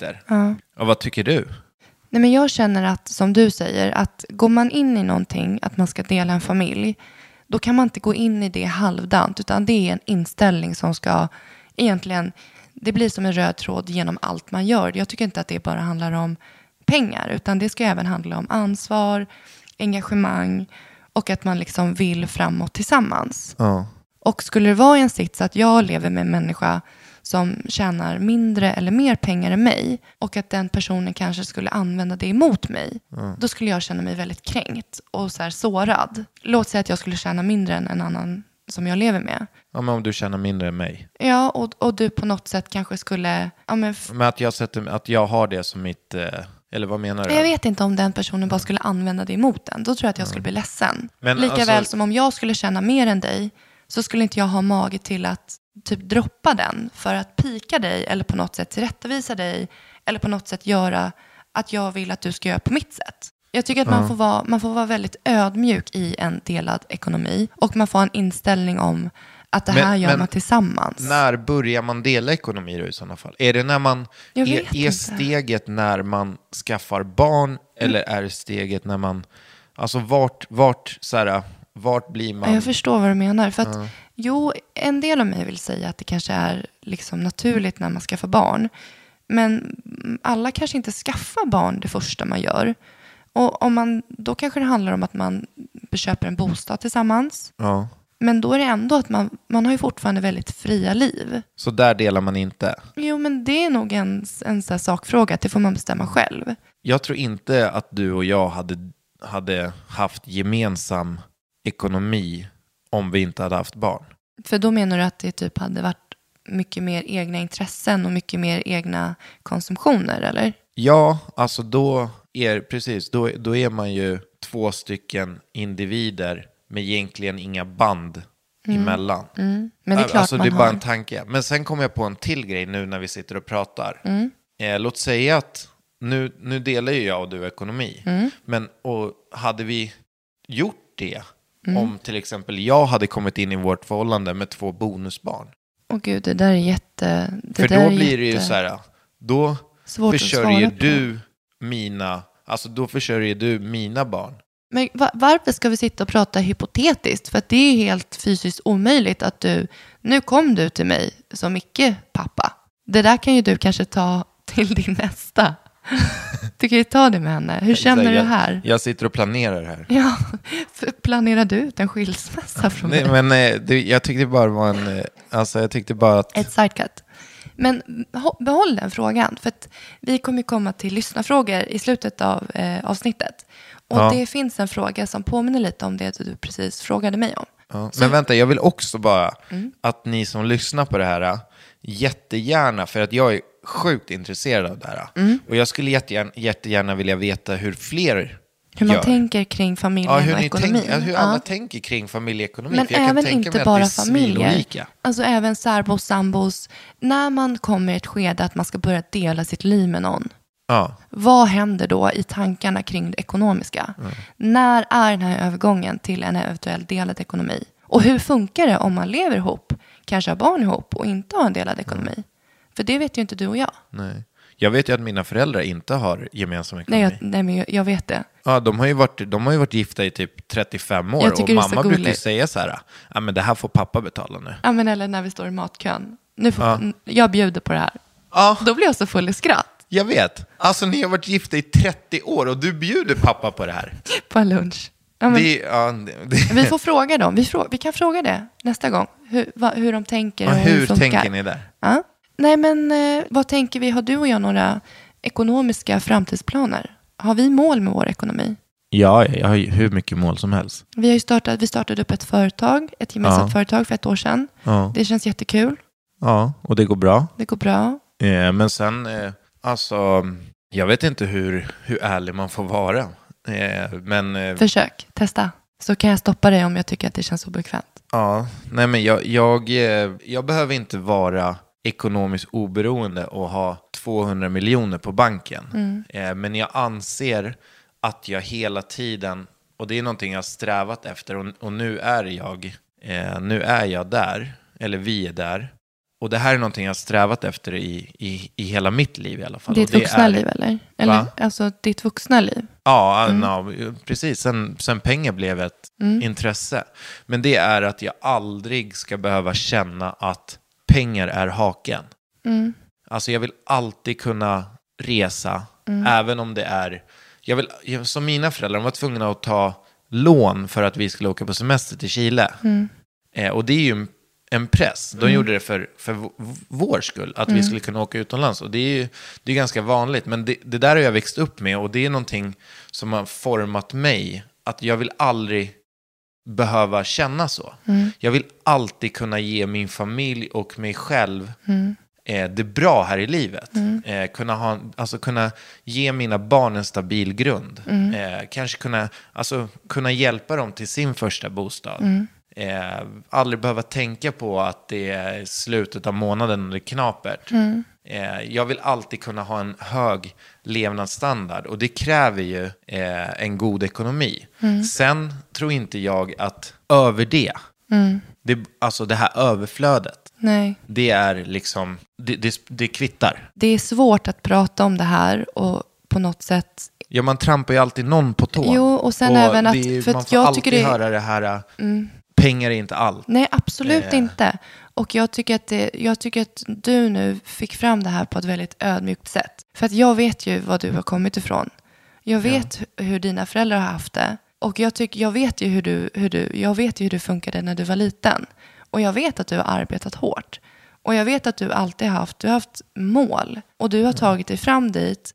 Där. Och vad tycker du? Nej, men jag känner att, som du säger, att går man in i någonting, att man ska dela en familj, då kan man inte gå in i det halvdant, utan det är en inställning som ska egentligen, det blir som en röd tråd genom allt man gör. Jag tycker inte att det bara handlar om pengar, utan det ska även handla om ansvar, engagemang och att man liksom vill framåt tillsammans. Ja. Och skulle det vara en sits att jag lever med en människa som tjänar mindre eller mer pengar än mig och att den personen kanske skulle använda det emot mig, då skulle jag känna mig väldigt kränkt och så här sårad. Låt säga att jag skulle tjäna mindre än en annan som jag lever med. ja, men om du tjänar mindre än mig. Ja, och, och du på något sätt kanske skulle... Ja, men Men att jag, sätter, att jag har det som mitt... Eh, eller vad menar du? jag vet inte om den personen bara skulle använda det emot den. Då tror jag att jag skulle bli ledsen. Men Lika alltså- väl som om jag skulle tjäna mer än dig så skulle inte jag ha mage till att typ droppa den för att pika dig eller på något sätt tillrättavisa dig eller på något sätt göra att jag vill att du ska göra på mitt sätt. Jag tycker att man, får vara, man får vara väldigt ödmjuk i en delad ekonomi och man får ha en inställning om att det Men- här gör men man tillsammans. När börjar man dela ekonomi då i sådana fall? Är det när man... Är, är steget när man skaffar barn eller är steget när man... Alltså vart, vart, så här, vart blir man... jag förstår vad du menar. För att, Jo, en del av mig vill säga att det kanske är liksom naturligt när man skaffar barn. Men alla kanske inte skaffar barn det första man gör. Och om man, då kanske det handlar om att man köper en bostad tillsammans. Ja. Men då är det ändå att man, man har ju fortfarande väldigt fria liv. Så där delar man inte. Jo, men det är nog en, en här sakfråga. att Det får man bestämma själv. Jag tror inte att du och jag hade, hade haft gemensam ekonomi om vi inte hade haft barn. För då menar du att det typ hade varit mycket mer egna intressen och mycket mer egna konsumtioner, eller? Ja, alltså då är, precis, då, då är man ju två stycken individer med egentligen inga band emellan. Men det är klart alltså man det är bara har. en tanke. Men sen kom jag på en till grej nu när vi sitter och pratar. Mm. Eh, låt säga att nu, nu delar ju jag och du ekonomi. Mm. Men och hade vi gjort det Mm. om till exempel jag hade kommit in i vårt förhållande med två bonusbarn. Åh gud, det där är jätte... Det För då blir det ju jätte- så här, då Svårt försörjer på. du mina, alltså då försörjer du mina barn. Men va- varför ska vi sitta och prata hypotetiskt? För att det är helt fysiskt omöjligt att du... Nu kom du till mig som icke-pappa. Det där kan ju du kanske ta till din nästa. Du kan ju ta det med henne. Hur känner Så du jag, här? Jag sitter och planerar här. Ja, planerar du ut en skilsmässa från Nej, mig? men eh, det, jag tyckte bara det var en, eh, alltså jag tyckte bara att, Ett sidecut. Men behåll den frågan, för att vi kommer komma till lyssnarfrågor i slutet av eh, avsnittet. Och Ja. det finns en fråga som påminner lite om det du precis frågade mig om. ja. men vänta, jag vill också bara Mm. att ni som lyssnar på det här, eh, jättegärna, för att jag är sjukt intresserad av det här. Mm. Och jag skulle jättegärna, jättegärna vilja veta hur fler Hur man gör. tänker kring familjen Ja, hur, och ekonomin. tänk, ja, hur alla Ja. tänker kring familjeekonomi. Men även inte bara familjer. Alltså även särbos, sambos. När man kommer i ett skede att man ska börja dela sitt liv med någon. Ja. Vad händer då i tankarna kring det ekonomiska? När är den här övergången till en eventuell delad ekonomi? Och hur funkar det om man lever ihop, kanske har barn ihop och inte har en delad ekonomi? För det vet ju inte du och jag. Nej. Jag vet ju att mina föräldrar inte har gemensam ekonomi. Nej, jag, nej men jag, jag vet det. Ja, de har, ju varit, de har ju varit gifta i typ 35 år och mamma brukar ju säga så här, ja men det här får pappa betala nu. Ja, men eller när vi står i matkön. Nu får, n- Jag bjuder på det här. Ja, Då blir jag så full i skratt jag vet. Alltså ni har varit gifta i 30 år och du bjuder pappa på det här. på en lunch. Ja, men, Det, ja, det, Vi får fråga dem. Vi, frå, vi kan fråga det nästa gång. Hur, va, hur de tänker ja, och hur hur det funkar. tänker ni där? Ja. Nej, men eh, vad tänker vi? Har du och jag några ekonomiska framtidsplaner? Har vi mål med vår ekonomi? Ja, jag har ju hur mycket mål som helst. Vi, har ju startat, vi startade upp ett företag, ett gemensamt Ja. företag för ett år sedan. Ja. Det känns jättekul. Ja, och det går bra. Det går bra. Eh, men sen, eh, alltså, jag vet inte hur, hur ärlig man får vara. Eh, men Försök, testa. Så kan jag stoppa dig om jag tycker att det känns obekvämt. ja, nej men jag, jag, jag behöver inte vara ekonomiskt oberoende och ha 200 miljoner på banken. Eh, men jag anser att jag hela tiden, och det är någonting jag har strävat efter och, och nu är jag, eh, nu är jag där, eller vi är där. Och det här är någonting jag har strävat efter i, i, i hela mitt liv i alla fall. Ditt vuxna är- liv eller? eller Va? alltså ditt vuxna liv. Ja, ja, precis. Sen, sen pengar blev ett intresse. Men det är att jag aldrig ska behöva känna att pengar är haken. Alltså jag vill alltid kunna resa, även om det är... Jag vill, som mina föräldrar, de var tvungna att ta lån för att vi skulle åka på semester till Chile. Eh, och det är ju en, press. De gjorde det för, för vår skull, att vi skulle kunna åka utomlands. Och det är ju det är ganska vanligt, men det, det där har jag växt upp med och det är någonting som har format mig. Att jag vill aldrig behöva känna så. Jag vill alltid kunna ge min familj och mig själv eh, det bra här i livet. Eh, kunna, ha, alltså kunna ge mina barn en stabil grund. Eh, kanske kunna, alltså, kunna hjälpa dem till sin första bostad. Eh, aldrig behöva tänka på att det är slutet av månaden och det är knapert. Eh, jag vill alltid kunna ha en hög levnadsstandard och det kräver ju eh, en god ekonomi. Sen tror inte jag att över det, det, alltså det här överflödet, Nej. det är liksom, det, det, det kvittar. Det är svårt att prata om det här och på något sätt Ja, man trampar ju alltid någon på tån. Jo, och sen även att- det för man får jag alltid det- Mm. höra det här, pengar är inte allt. Nej, absolut Eh. inte. Och jag tycker, att det, jag tycker att du nu fick fram det här på ett väldigt ödmjukt sätt. För att jag vet ju vad du har kommit ifrån. Jag vet hu- hur dina föräldrar har haft det. Och jag, tycker, jag, vet ju hur du, hur du, jag vet ju hur du funkade när du var liten. Och jag vet att du har arbetat hårt. Och jag vet att du alltid har haft, du har haft mål. Och du har tagit dig fram dit.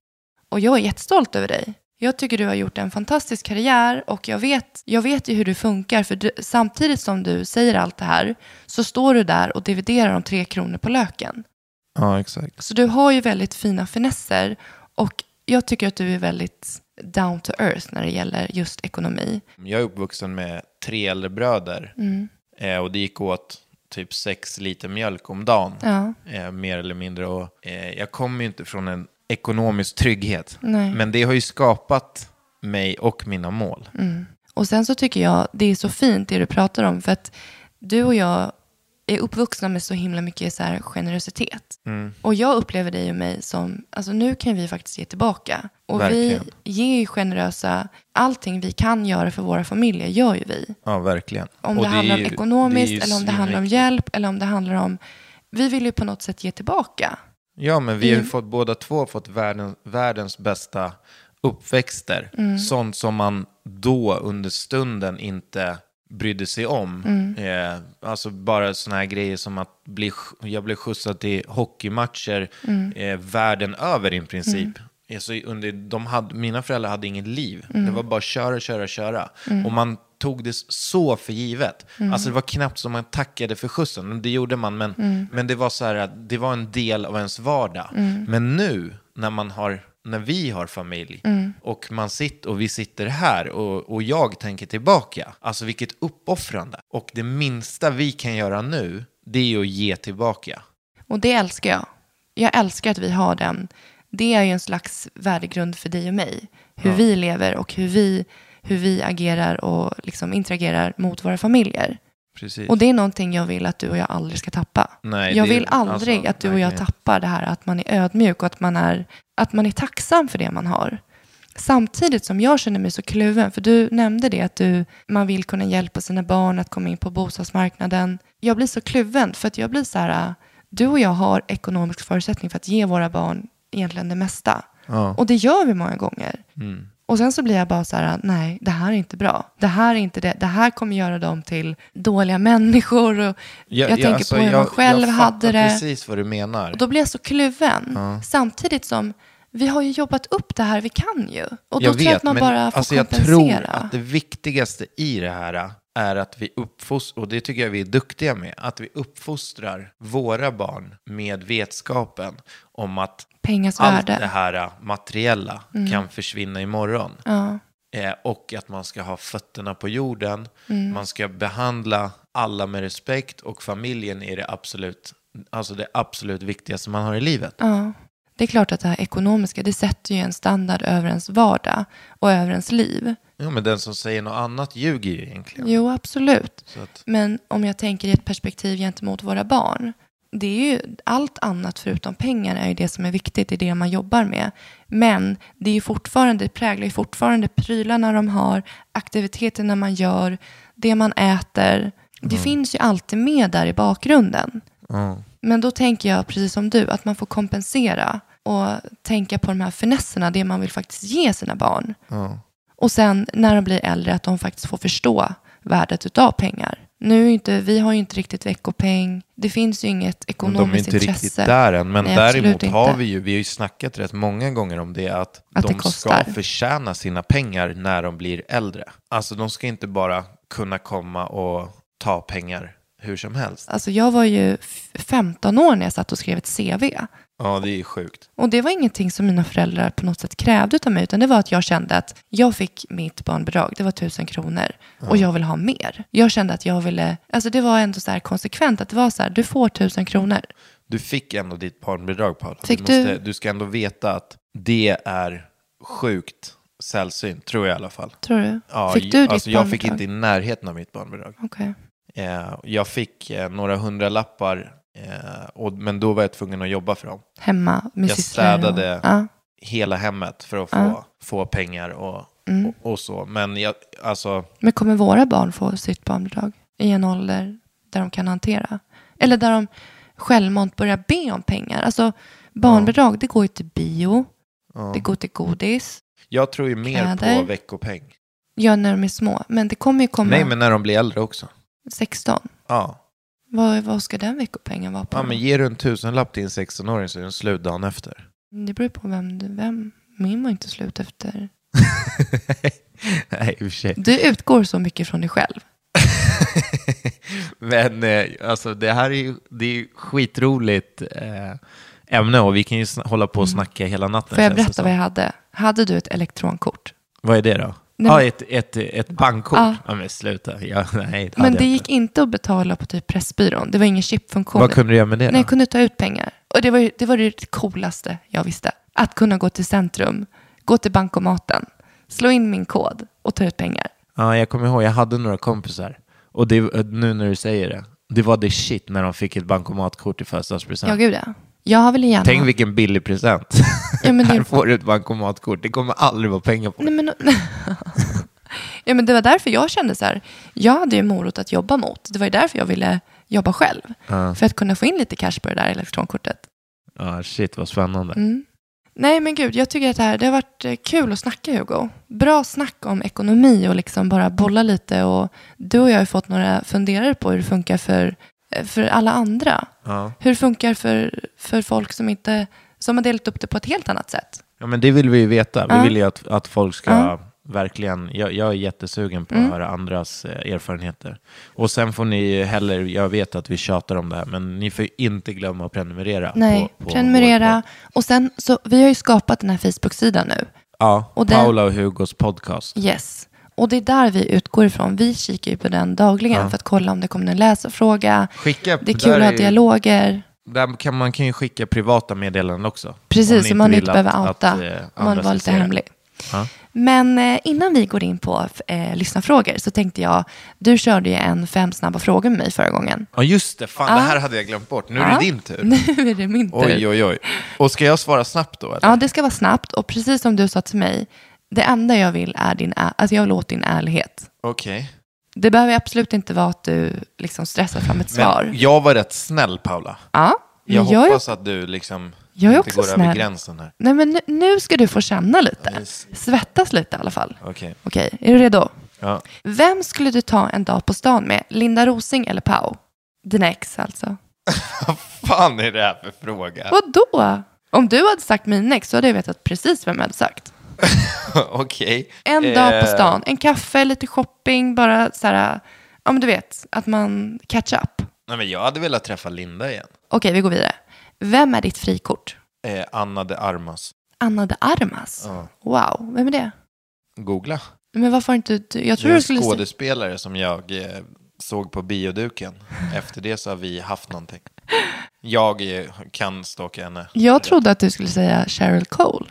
Och jag är jättestolt över dig. Jag tycker du har gjort en fantastisk karriär och jag vet, jag vet ju hur du funkar. För du, samtidigt som du säger allt det här så står du där och dividerar om tre kronor på löken. Ja, exakt. Så du har ju väldigt fina finesser och jag tycker att du är väldigt down to earth när det gäller just ekonomi. Jag är uppvuxen med tre äldre bröder Mm. eh, och det gick åt typ sex liter mjölk om dagen. Ja. eh, mer eller mindre. Och, eh, jag kommer ju inte från en ekonomisk trygghet. Nej. Men det har ju skapat mig och mina mål. Och sen så tycker jag det är så fint det du pratar om för att du och jag är uppvuxna med så himla mycket så här generositet. Och jag upplever dig och mig som, alltså nu kan vi faktiskt ge tillbaka. Och Verkligen. vi ger ju generösa, allting vi kan göra för våra familjer gör ju vi. Ja, verkligen. Om Och det, handlar om ju- ekonomiskt det är ju eller om det handlar om hjälp eller om det handlar om, vi vill ju på något sätt ge tillbaka. Ja, men vi har Mm. fått, båda två fått världen, världens bästa uppväxter. Mm. Sånt som man då under stunden inte brydde sig om. Mm. Eh, alltså bara sådana här grejer som att bli, jag blev skjutsad till hockeymatcher Mm. eh, världen över i princip. Alltså under, de hade, mina föräldrar hade inget liv. Mm. Det var bara köra, köra, köra. Och man tog det så för givet. Mm. Alltså det var knappt som man tackade för skjutsen. Det gjorde man, men, Mm. men det var så här att det var en del av ens vardag. Men nu, när man har när vi har familj Mm. och man sitter och vi sitter här och, och jag tänker tillbaka. Alltså vilket uppoffrande. Och det minsta vi kan göra nu, det är att ge tillbaka. Och det älskar jag. Jag älskar att vi har den. Det är ju en slags värdegrund för dig och mig. Hur vi lever och hur vi, hur vi agerar och liksom interagerar mot våra familjer. Precis. Och det är någonting jag vill att du och jag aldrig ska tappa. Nej, jag vill aldrig alltså, att du och jag verkligen. tappar det här att man är ödmjuk och att man är, att man är tacksam för det man har. Samtidigt som jag känner mig så kluven, för du nämnde det att du, man vill kunna hjälpa sina barn att komma in på bostadsmarknaden. Jag blir så kluven för att jag blir så här, du och jag har ekonomisk förutsättning för att ge våra barn egentligen det mesta. Ja. Och det gör vi många gånger. Mm. Och sen så blir jag bara så här, nej, det här är inte bra. Det här är inte det. Det här kommer göra dem till dåliga människor. Och jag tänker alltså, på hur man själv jag hade fattar det. precis vad du menar. Och då blir jag så kluven. Samtidigt som vi har ju jobbat upp det här, vi kan ju. Och då jag tror jag att man bara får alltså, jag kompensera. tror att det viktigaste i det här är att vi uppfostrar, och det tycker jag vi är duktiga med, att vi uppfostrar våra barn med vetskapen om att Pengars allt värde. det här materiella kan försvinna imorgon. Ja. Eh, och att man ska ha fötterna på jorden. Mm. Man ska behandla alla med respekt och familjen är det absolut, alltså det absolut viktigaste man har i livet. Ja. Det är klart att det här ekonomiska, det sätter ju en standard över ens vardag och över ens liv. Ja, men den som säger något annat ljuger ju egentligen. Jo, absolut. Att, Men om jag tänker i ett perspektiv gentemot våra barn. Det är ju allt annat förutom pengar är ju det som är viktigt i det man jobbar med. Men det är ju fortfarande, det präglar ju fortfarande prylarna de har, aktiviteterna man gör, det man äter. Det finns ju alltid med där i bakgrunden. ja. Men då tänker jag, precis som du, att man får kompensera och tänka på de här finesserna, det man vill faktiskt ge sina barn. Ja. Och sen när de blir äldre, att de faktiskt får förstå värdet utav pengar. Nu inte, vi har ju inte riktigt veckopeng. Det finns ju inget ekonomiskt de är inte intresse. riktigt där än. Men Nej, däremot har vi ju, vi har ju snackat rätt många gånger om det, att, Att det de kostar. ska förtjäna sina pengar när de blir äldre. Alltså de ska inte bara kunna komma och ta pengar hur som helst. Alltså jag var ju f- 15 år när jag satt och skrev ett CV. Ja, det är sjukt. Och det var ingenting som mina föräldrar på något sätt krävde av mig, utan det var att jag kände att jag fick mitt barnbidrag, det var tusen kronor, och jag ville ha mer. Jag kände att jag ville, alltså det var ändå så här konsekvent, att det var så här, du får tusen kronor. Du fick ändå ditt barnbidrag, Paula. Fick du, du? måste, du ska ändå veta att det är sjukt sällsynt, tror jag i alla fall. Tror du? Ja, fick du ditt alltså, jag fick barnbidrag? inte i närheten av mitt barnbidrag. Okej. Eh, jag fick eh, några hundralappar, eh, och, men då var jag tvungen att jobba för dem. Hemma med Jag systrar och- städade. Ja. Hela hemmet för att få, Ja. få pengar och, Mm. och, och så. Men jag, alltså, Men kommer våra barn få sitt barnbidrag i en ålder där de kan hantera? Eller där de självmant börjar be om pengar? Alltså barnbidrag, det går ju till bio, ja. det går till godis, jag tror ju mer Kläder. på veckopeng. ja när de är små. Men det kommer ju komma Nej, men när de blir äldre också. 16. Ja. Vad, vad ska den veckopengen vara på? ja, men ger du en tusenlapp till en 16-åring så är den slut dagen efter. Det beror på vem, du- vem. Min var inte slut efter. Nej, i och för sig. Du utgår så mycket från dig själv. Men eh, alltså, det här är ju det är ju skitroligt eh, ämne och vi kan ju sn- hålla på och snacka hela natten. Mm. Får jag känns det berätta som. vad jag hade? Hade du ett elektronkort? Vad är det då? Nej, Ja, ett, ett, ett bankkort. Ja. Ja. men sluta. Ja, nej, det Men det gick inte att betala på typ Pressbyrån. Det var ingen chipfunktion. Vad kunde du göra med det? Nej, jag kunde ta ut pengar. Och det var, det var det coolaste jag visste. Att kunna gå till centrum, gå till bankomaten, slå in min kod och ta ut pengar. Ja, jag kommer ihåg, jag hade några kompisar. Och det, nu när du säger det, det var det shit när de fick ett bankomatkort i födelsedagspresent. Ja, gud ja. Jag har väl gärna... Tänk vilken billig present. Ja, det- Här får du ett bankomatkort. Det kommer aldrig vara pengar på. Nej, men... ja, men det var därför jag kände så här. Jag hade ju morot att jobba mot. Det var ju därför jag ville jobba själv. Ja. För att kunna få in lite cash på det där elektronkortet. Ja, shit vad spännande. Mm. Nej, men gud, jag tycker att det, här, det har varit eh, kul att snacka, Hugo. Bra snack om ekonomi och liksom bara bolla lite. Och du och jag har fått några funderare på hur det funkar för, eh, för alla andra. Ja. Hur det funkar för, för folk som, inte, som har delat upp det på ett helt annat sätt. ja, men det vill vi ju veta. Vi vill ju att, att folk ska verkligen... Jag, jag är jättesugen på Mm. att höra andras eh, erfarenheter. Och sen får ni heller... Jag vet att vi tjatar om det här, men ni får ju inte glömma att prenumerera. Nej, på, på prenumerera. Och sen, så vi har ju skapat den här Facebook-sidan nu. Ja, Och den- Paula och Hugos podcast. Yes. Och det är där vi utgår ifrån. Vi kikar ju på den dagligen Ja. för att kolla om det kommer en läsarfråga. Skicka, Det är kul att ha dialoger. Där kan man kan ju skicka privata meddelanden också. Om Precis, så man vill inte behöver att- outa. att, eh, om man ska lite hemlig. Ja. Men eh, innan vi går in på eh, lyssnarfrågor så tänkte jag, du körde ju en fem snabba frågor med mig förra gången. Ja, just det. Fan, Ja. det här hade jag glömt bort. Nu är Ja. det din tur. Nu är det min tur. Oj, oj, oj. Och ska jag svara snabbt då? Eller? Ja, det ska vara snabbt och precis som du sa till mig, det enda jag vill är din, alltså jag vill åt din ärlighet. Okej. Det behöver absolut inte vara att du liksom stressar fram ett svar. Men jag var rätt snäll, Paula. Ja, Jag, jag är- hoppas att du liksom Jag är inte också går över snäll. gränsen här. Nej, men nu, nu ska du få känna lite. Yes. Svettas lite i alla fall. Okej. Okej, är du redo? Ja. Vem skulle du ta en dag på stan med? Linda Rosing eller Pau? Din ex alltså. Vad fan är det här för fråga? Vadå? Om du hade sagt min ex så hade jag vetat precis vem jag hade sagt. Okej. En dag på Eh, stan, en kaffe, lite shopping, bara så här, Ja, men du vet, att man catch up. Nej, men jag hade velat träffa Linda igen. Okej, vi går vidare. Vem är ditt frikort? Eh, Anna de Armas. Anna de Armas? Ja. Wow, vem är det? Googla. Men varför har inte du... Jag Det tror är du en skulle... säga- skådespelare som jag eh, såg på bioduken. Efter det så har vi haft någonting. Jag eh, kan stalka henne. Jag trodde att du skulle säga Cheryl Cole.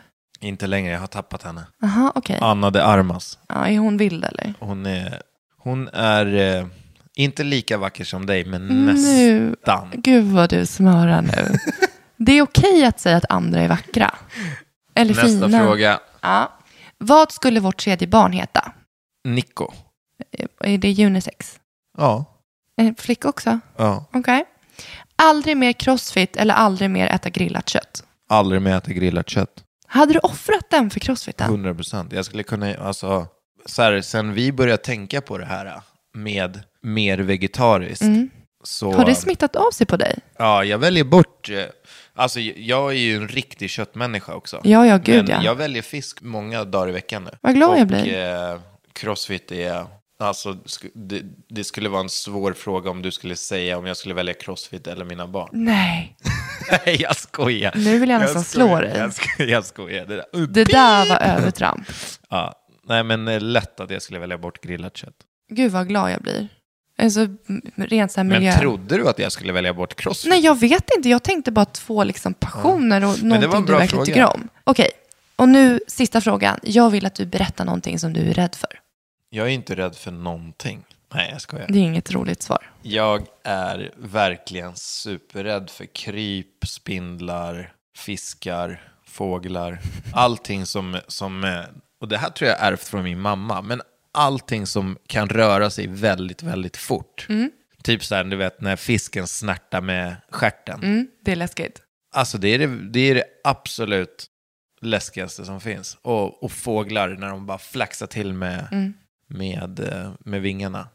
Inte längre, jag har tappat henne. Aha, okej. Anna de Armas. Ja, är hon vild eller? Hon är, hon är eh, inte lika vacker som dig, men Nu, nästan. gud vad du smörar nu. Det är okej att säga att andra är vackra. Eller Nästa fina. fråga. Ja. Vad skulle vårt tredje barn heta? Nico. Är det unisex? Ja. En flicka också? ja. Okej. Aldrig mer crossfit eller aldrig mer äta grillat kött? Aldrig mer äta grillat kött. Hade du offrat den för crossfiten? 100 procent. Jag skulle kunna, alltså, så här, sen vi började tänka på det här med mer vegetariskt. Så, Mm. Har det smittat av sig på dig? Ja, jag väljer bort, eh, alltså jag är ju en riktig köttmänniska också. Ja, ja, gud, Men ja. jag väljer fisk många dagar i veckan nu. Vad glad Och, jag blir. Eh, crossfit är, alltså det, det skulle vara en svår fråga om du skulle säga om jag skulle välja crossfit eller mina barn. Nej. Nej, jag skojar. Nu vill jag nästan slå skojar, dig. Jag skojar. Jag skojar. Det där. Det där var övertramp. Ja, nej men eh, lätt att jag skulle välja bort grillat kött. Gud vad glad jag blir. Alltså, rent så här miljö. Men trodde du att jag skulle välja bort crossfit? Nej, jag vet inte. Jag tänkte bara två liksom passioner och var en någonting du verkligen fråga. tycker om. Okej, och nu sista frågan. Jag vill att du berättar någonting som du är rädd för. Jag är inte rädd för någonting. Nej, jag skojar. Det är inget roligt svar. Jag är verkligen superrädd för kryp, spindlar, fiskar, fåglar. Allting som, som, eh, och det här tror jag är ärvt från min mamma, men allting som kan röra sig väldigt, väldigt fort. Typ så här, du vet när fisken snärtar med stjärten. Mm, det är läskigt. Alltså det är det, det är det absolut läskigaste som finns. Och, och fåglar när de bara flaxar till med, Mm. med, eh, med vingarna.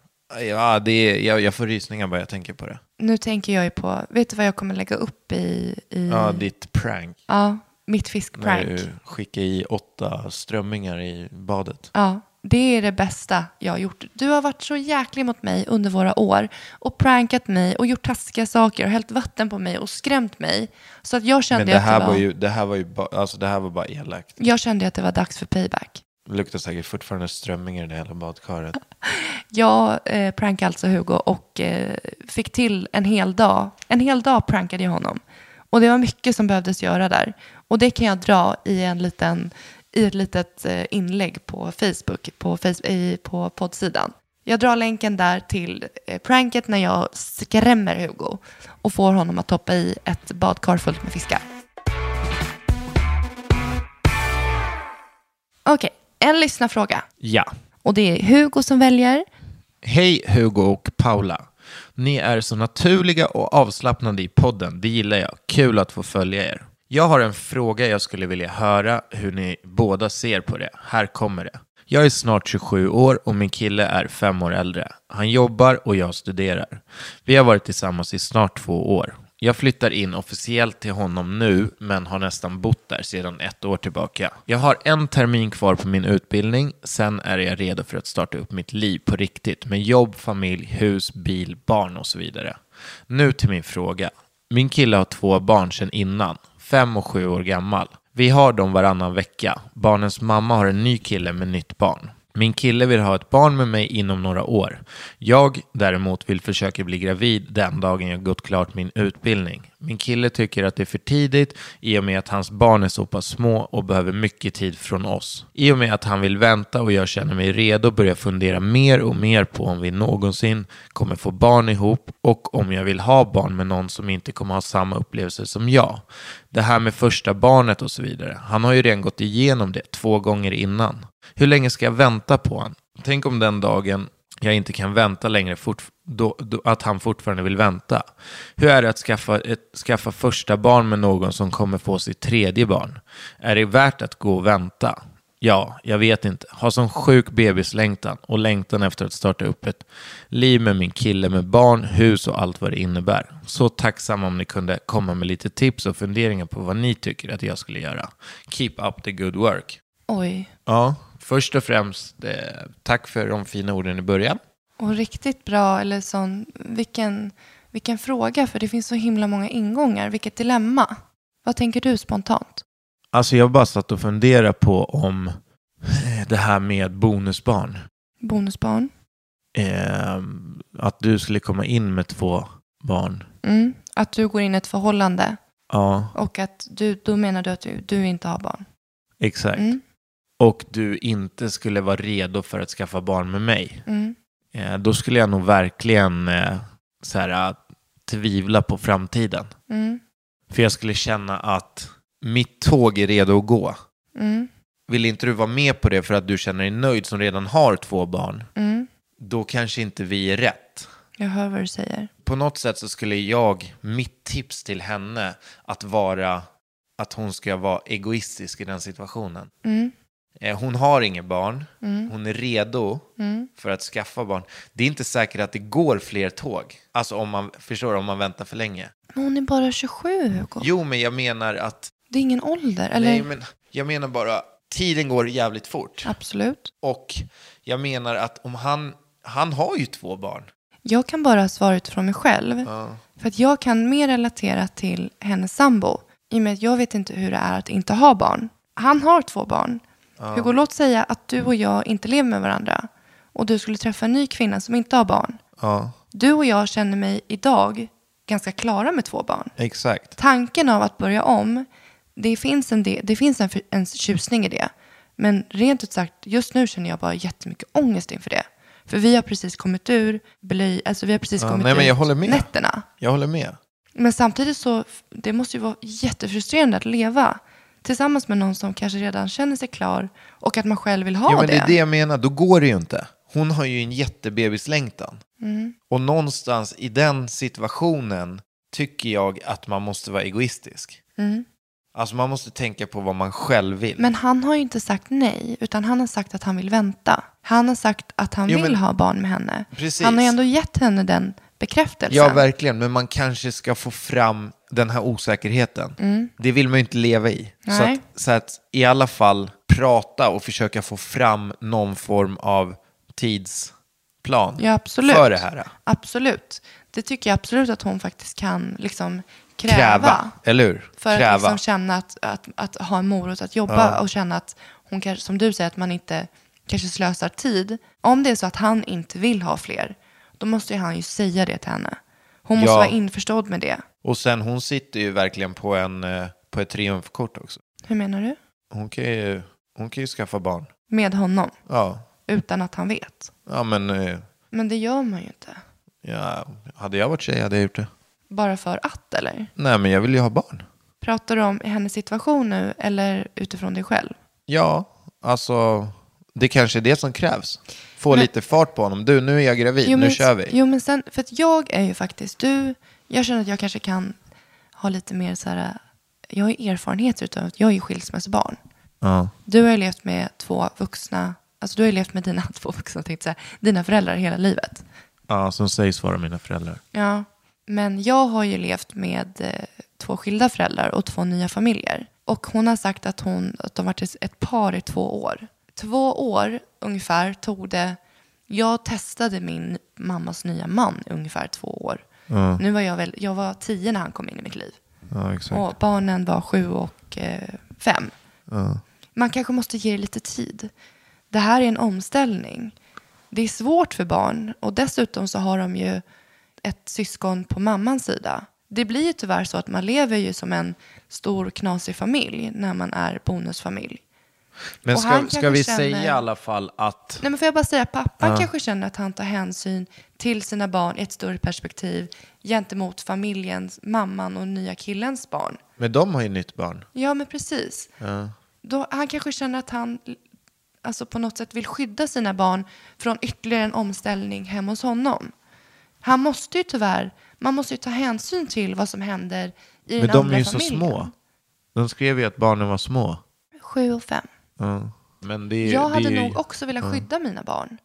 Ja, det är, jag, jag får rysningar bara jag tänker på det. Nu tänker jag ju på, vet du vad jag kommer lägga upp i, i Ja, ditt prank. ja, mitt När fiskprank? du skickar i åtta strömmingar i badet. Ja, det är det bästa jag har gjort. Du har varit så jäklig mot mig under våra år och prankat mig och gjort taskiga saker och hällt vatten på mig och skrämt mig. Så att jag kände Men det att här det var var, ju, det här var ju bara, alltså det här var bara elakt. jag kände att det var dags för payback. Det luktar säkert fortfarande strömming i det hela badkaret. Jag eh, prankade alltså Hugo och eh, fick till en hel dag. En hel dag prankade jag honom. Och det var mycket som behövdes göra där. Och det kan jag dra i, en liten, i ett litet eh, inlägg på Facebook, på, face, i, på poddsidan. Jag drar länken där till eh, pranket när jag skrämmer Hugo och får honom att toppa i ett badkar fullt med fiskar. Okej, en lyssnarfråga. Ja. Och det är Hugo som väljer. Hej Hugo och Paula. Ni är så naturliga och avslappnade i podden. Det gillar jag. Kul att få följa er. Jag har en fråga jag skulle vilja höra hur ni båda ser på det. Här kommer det. Jag är snart 27 år och min kille är fem år äldre. Han jobbar och jag studerar. Vi har varit tillsammans i snart två år. Jag flyttar in officiellt till honom nu, men har nästan bott där sedan ett år tillbaka. Jag har en termin kvar på min utbildning, sen är jag redo för att starta upp mitt liv på riktigt med jobb, familj, hus, bil, barn och så vidare. Nu till min fråga. Min kille har två barn sedan innan, fem och sju år gammal. Vi har dem varannan vecka. Barnens mamma har en ny kille med nytt barn. Min kille vill ha ett barn med mig inom några år. Jag däremot vill försöka bli gravid den dagen jag gått klart min utbildning. Min kille tycker att det är för tidigt i och med att hans barn är så pass små och behöver mycket tid från oss. I och med att han vill vänta och jag känner mig redo börjar jag fundera mer och mer på om vi någonsin kommer få barn ihop och om jag vill ha barn med någon som inte kommer ha samma upplevelser som jag. Det här med första barnet och så vidare. Han har ju redan gått igenom det två gånger innan. Hur länge ska jag vänta på honom? Tänk om den dagen jag inte kan vänta längre, fort, då, då, att han fortfarande vill vänta. Hur är det att skaffa, ett, skaffa första barn med någon som kommer få sitt tredje barn? Är det värt att gå och vänta? Ja, jag vet inte. Har sån sjuk bebislängtan och längtan efter att starta upp ett liv med min kille med barn, hus och allt vad det innebär. Så tacksam om ni kunde komma med lite tips och funderingar på vad ni tycker att jag skulle göra. Keep up the good work. Oj. Ja, först och främst eh, tack för de fina orden i början. Och riktigt bra, eller sån, vilken, vilken fråga, för det finns så himla många ingångar. Vilket dilemma. Vad tänker du spontant? Alltså jag bara satt och funderade på om det här med bonusbarn. Bonusbarn? Eh, att du skulle komma in med två barn. Mm. Att du går in i ett förhållande Ja, och att du, då menar du att du, du inte har barn. exakt. Mm. Och du inte skulle vara redo för att skaffa barn med mig. Mm. Eh, då skulle jag nog verkligen eh, så här, tvivla på framtiden. Mm. För jag skulle känna att mitt tåg är redo att gå. Mm. Vill inte du vara med på det för att du känner dig nöjd som redan har två barn, Mm. då kanske inte vi är rätt. Jag hör vad du säger. På något sätt så skulle jag, mitt tips till henne, att vara att hon ska vara egoistisk i den situationen. Mm. Eh, Hon har inget barn, Mm. hon är redo Mm. för att skaffa barn. Det är inte säkert att det går fler tåg. Alltså om man förstår om man väntar för länge. Men hon är bara 27, Hugo. Jo, men jag menar att... Det är ingen ålder, eller? Nej, men jag menar bara, tiden går jävligt fort. Absolut. Och jag menar att om han... Han har ju två barn. Jag kan bara svara utifrån mig själv. Ja. För att jag kan mer relatera till hennes sambo. I och med att jag vet inte hur det är att inte ha barn. Han har två barn. Hugo, låt säga att du och jag inte lever med varandra. Och du skulle träffa en ny kvinna som inte har barn. Ja, Du och jag känner mig idag ganska klara med två barn. exakt. Tanken av att börja om, det finns en, del, det finns en, en tjusning i det. Men rent ut sagt, just nu känner jag bara jättemycket ångest inför det. För vi har precis kommit ur blöj, alltså vi har precis Ja, kommit nej, men jag ut håller med. nätterna. Jag håller med. Men samtidigt så, det måste ju vara jättefrustrerande att leva tillsammans med någon som kanske redan känner sig klar och att man själv vill ha Ja, men det det. är det jag menar. Då går det ju inte. Hon har ju en jättebebislängtan. Mm. Och någonstans i den situationen tycker jag att man måste vara egoistisk. Mm. Alltså man måste tänka på vad man själv vill. Men han har ju inte sagt nej, utan han har sagt att han vill vänta. Han har sagt att han Jo, vill men- ha barn med henne. Precis. Han har ju ändå gett henne den bekräftelsen. Ja, verkligen. Men man kanske ska få fram den här osäkerheten. Det vill man ju inte leva i. Så Mm. Att, så att i alla fall prata och försöka få fram någon form av tidsplan Ja, absolut. för det här. Absolut. Det tycker jag absolut att hon faktiskt kan liksom kräva. Kräva, eller hur? För Kräva. att liksom känna att, att, att ha en morot att jobba och känna att hon kanske, som du säger, att man inte kanske slösar tid. Om det är så att han inte vill ha fler, då måste ju han ju säga det till henne. Hon måste Ja. vara införstådd med det. Och sen hon sitter ju verkligen på, en, eh, på ett triumfkort också. Hur menar du? Hon kan ju, hon kan ju skaffa barn. Med honom, Ja, utan att han vet. ja men eh, Men det gör man ju inte. ja, hade jag varit tjej hade jag gjort det. Bara för att, eller? Nej, men jag vill ju ha barn. Pratar du om hennes situation nu, eller utifrån dig själv? Ja, alltså det kanske är det som krävs. Få Men- lite fart på honom. Du, nu är jag gravid, nu men, kör vi. Jo, men sen, för att jag är ju faktiskt, du, jag känner att jag kanske kan ha lite mer så här, jag har ju erfarenhet utav att jag är ju skilsmässobarn. Ja. Du har ju levt med två vuxna, alltså du har ju levt med dina två vuxna, tänkte säga, dina föräldrar hela livet. ja, som sägs vara mina föräldrar. Ja, men jag har ju levt med eh, två skilda föräldrar och två nya familjer. Och hon har sagt att, hon, att de varit ett par i två år. Två år ungefär tog det. Jag testade min mammas nya man ungefär två år. Nu var jag väl, jag var tio när han kom in i mitt liv. Ja. Och barnen var sju och eh, fem. Man kanske måste ge det lite tid. Det här är en omställning. Det är svårt för barn och dessutom så har de ju ett syskon på mammans sida. Det blir ju tyvärr så att man lever ju som en stor knasig familj när man är bonusfamilj. Men och ska, ska vi känner- säga i alla fall att... Nej, men får jag bara säga, pappan kanske känner att han tar hänsyn till sina barn i ett större perspektiv gentemot familjens, mamman och nya killens barn. Men de har ju nytt barn. Ja, men precis. Då, han kanske känner att han alltså på något sätt vill skydda sina barn från ytterligare en omställning hemma hos honom. Han måste ju tyvärr, man måste ju ta hänsyn till vad som händer i Men den de andra är ju så familjen. små. De skrev ju att barnen var små. Sju och fem. Men det Jag det hade ju... nog också velat skydda mina barn.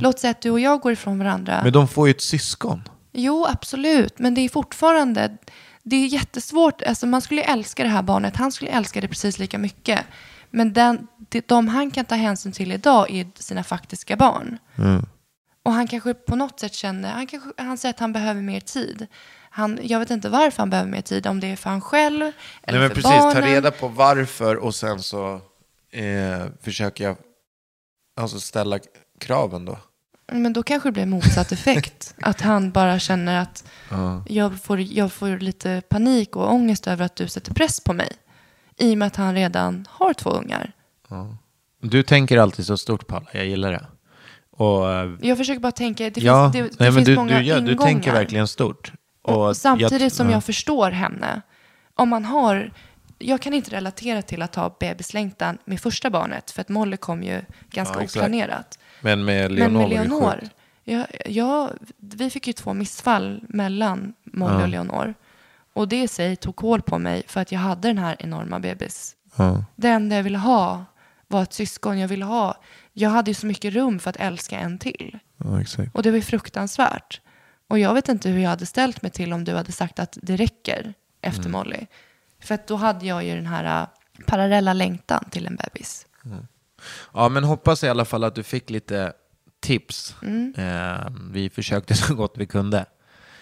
Låt säga att du och jag går ifrån varandra. Men de får ju ett syskon. Jo, absolut. Men det är fortfarande... Det är jättesvårt. Alltså, man skulle älska det här barnet. Han skulle älska det precis lika mycket. Men den, det, de han kan ta hänsyn till idag är sina faktiska barn. Och han kanske på något sätt känner, han, kanske, han säger att han behöver mer tid. Han, jag vet inte varför han behöver mer tid, om det är för han själv eller Nej, men för precis, barnen. ta reda på varför och sen så eh, försöker jag alltså ställa kraven då. Men då kanske det blir motsatt effekt. att han bara känner att jag, får, jag får lite panik och ångest över att du sätter press på mig. I och med att han redan har två ungar. Du tänker alltid så stort Paula, jag gillar det. Och, eh, Jag försöker bara tänka, det ja, finns, det, nej, finns du, många du, du ingångar. tänker verkligen stort. Och, Och samtidigt som ja. jag förstår henne. Om man har, jag kan inte relatera till att ha bebislängtan med första barnet. För att Molly kom ju ganska Ja, oplanerat. Men med Leonor, Men med Leonor, ja, ja, vi fick ju två missfall mellan Molly och Leonor. Och det i sig tog kål på mig för att jag hade den här enorma bebis. Ja. Det enda jag ville ha var ett syskon. Jag ville ha, jag hade ju så mycket rum för att älska en till. Ja. Och det var ju fruktansvärt. Och jag vet inte hur jag hade ställt mig till om du hade sagt att det räcker efter Mm. Molly. För att då hade jag ju den här äh, parallella längtan till en bebis. Ja, men hoppas i alla fall att du fick lite tips. Mm. Eh, vi försökte så gott vi kunde.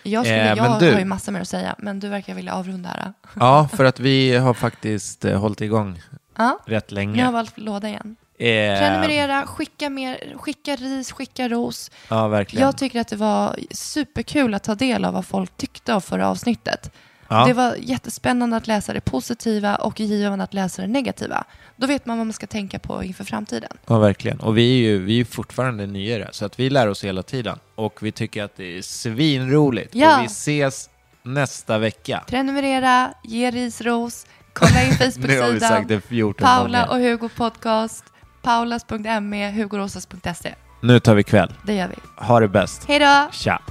Jag, skulle, Eh, jag du- har ju massor mer att säga, men du verkar vilja avrunda här. Ja, för att vi har faktiskt eh, hållit igång Ja, rätt nu länge. har jag valt låda igen. Eh, Prenumerera, skicka, mer, skicka ris, skicka ros. Ja, verkligen. Jag tycker att det var superkul att ta del av vad folk tyckte av förra avsnittet. Ja. Det var jättespännande att läsa det positiva och givande att läsa det negativa. Då vet man vad man ska tänka på inför framtiden. Ja, verkligen. Och vi är ju vi är ju fortfarande nyare, så att vi lär oss hela tiden. Och vi tycker att det är svinroligt. Ja. Och vi ses nästa vecka. Prenumerera, ge ris, ros, kolla in Facebook-sidan. det 14 Paula och Hugo podcast. Paulas.me, hugorosas.se. Nu tar vi kväll. Det gör vi. Ha det bäst. Hej då! Tja!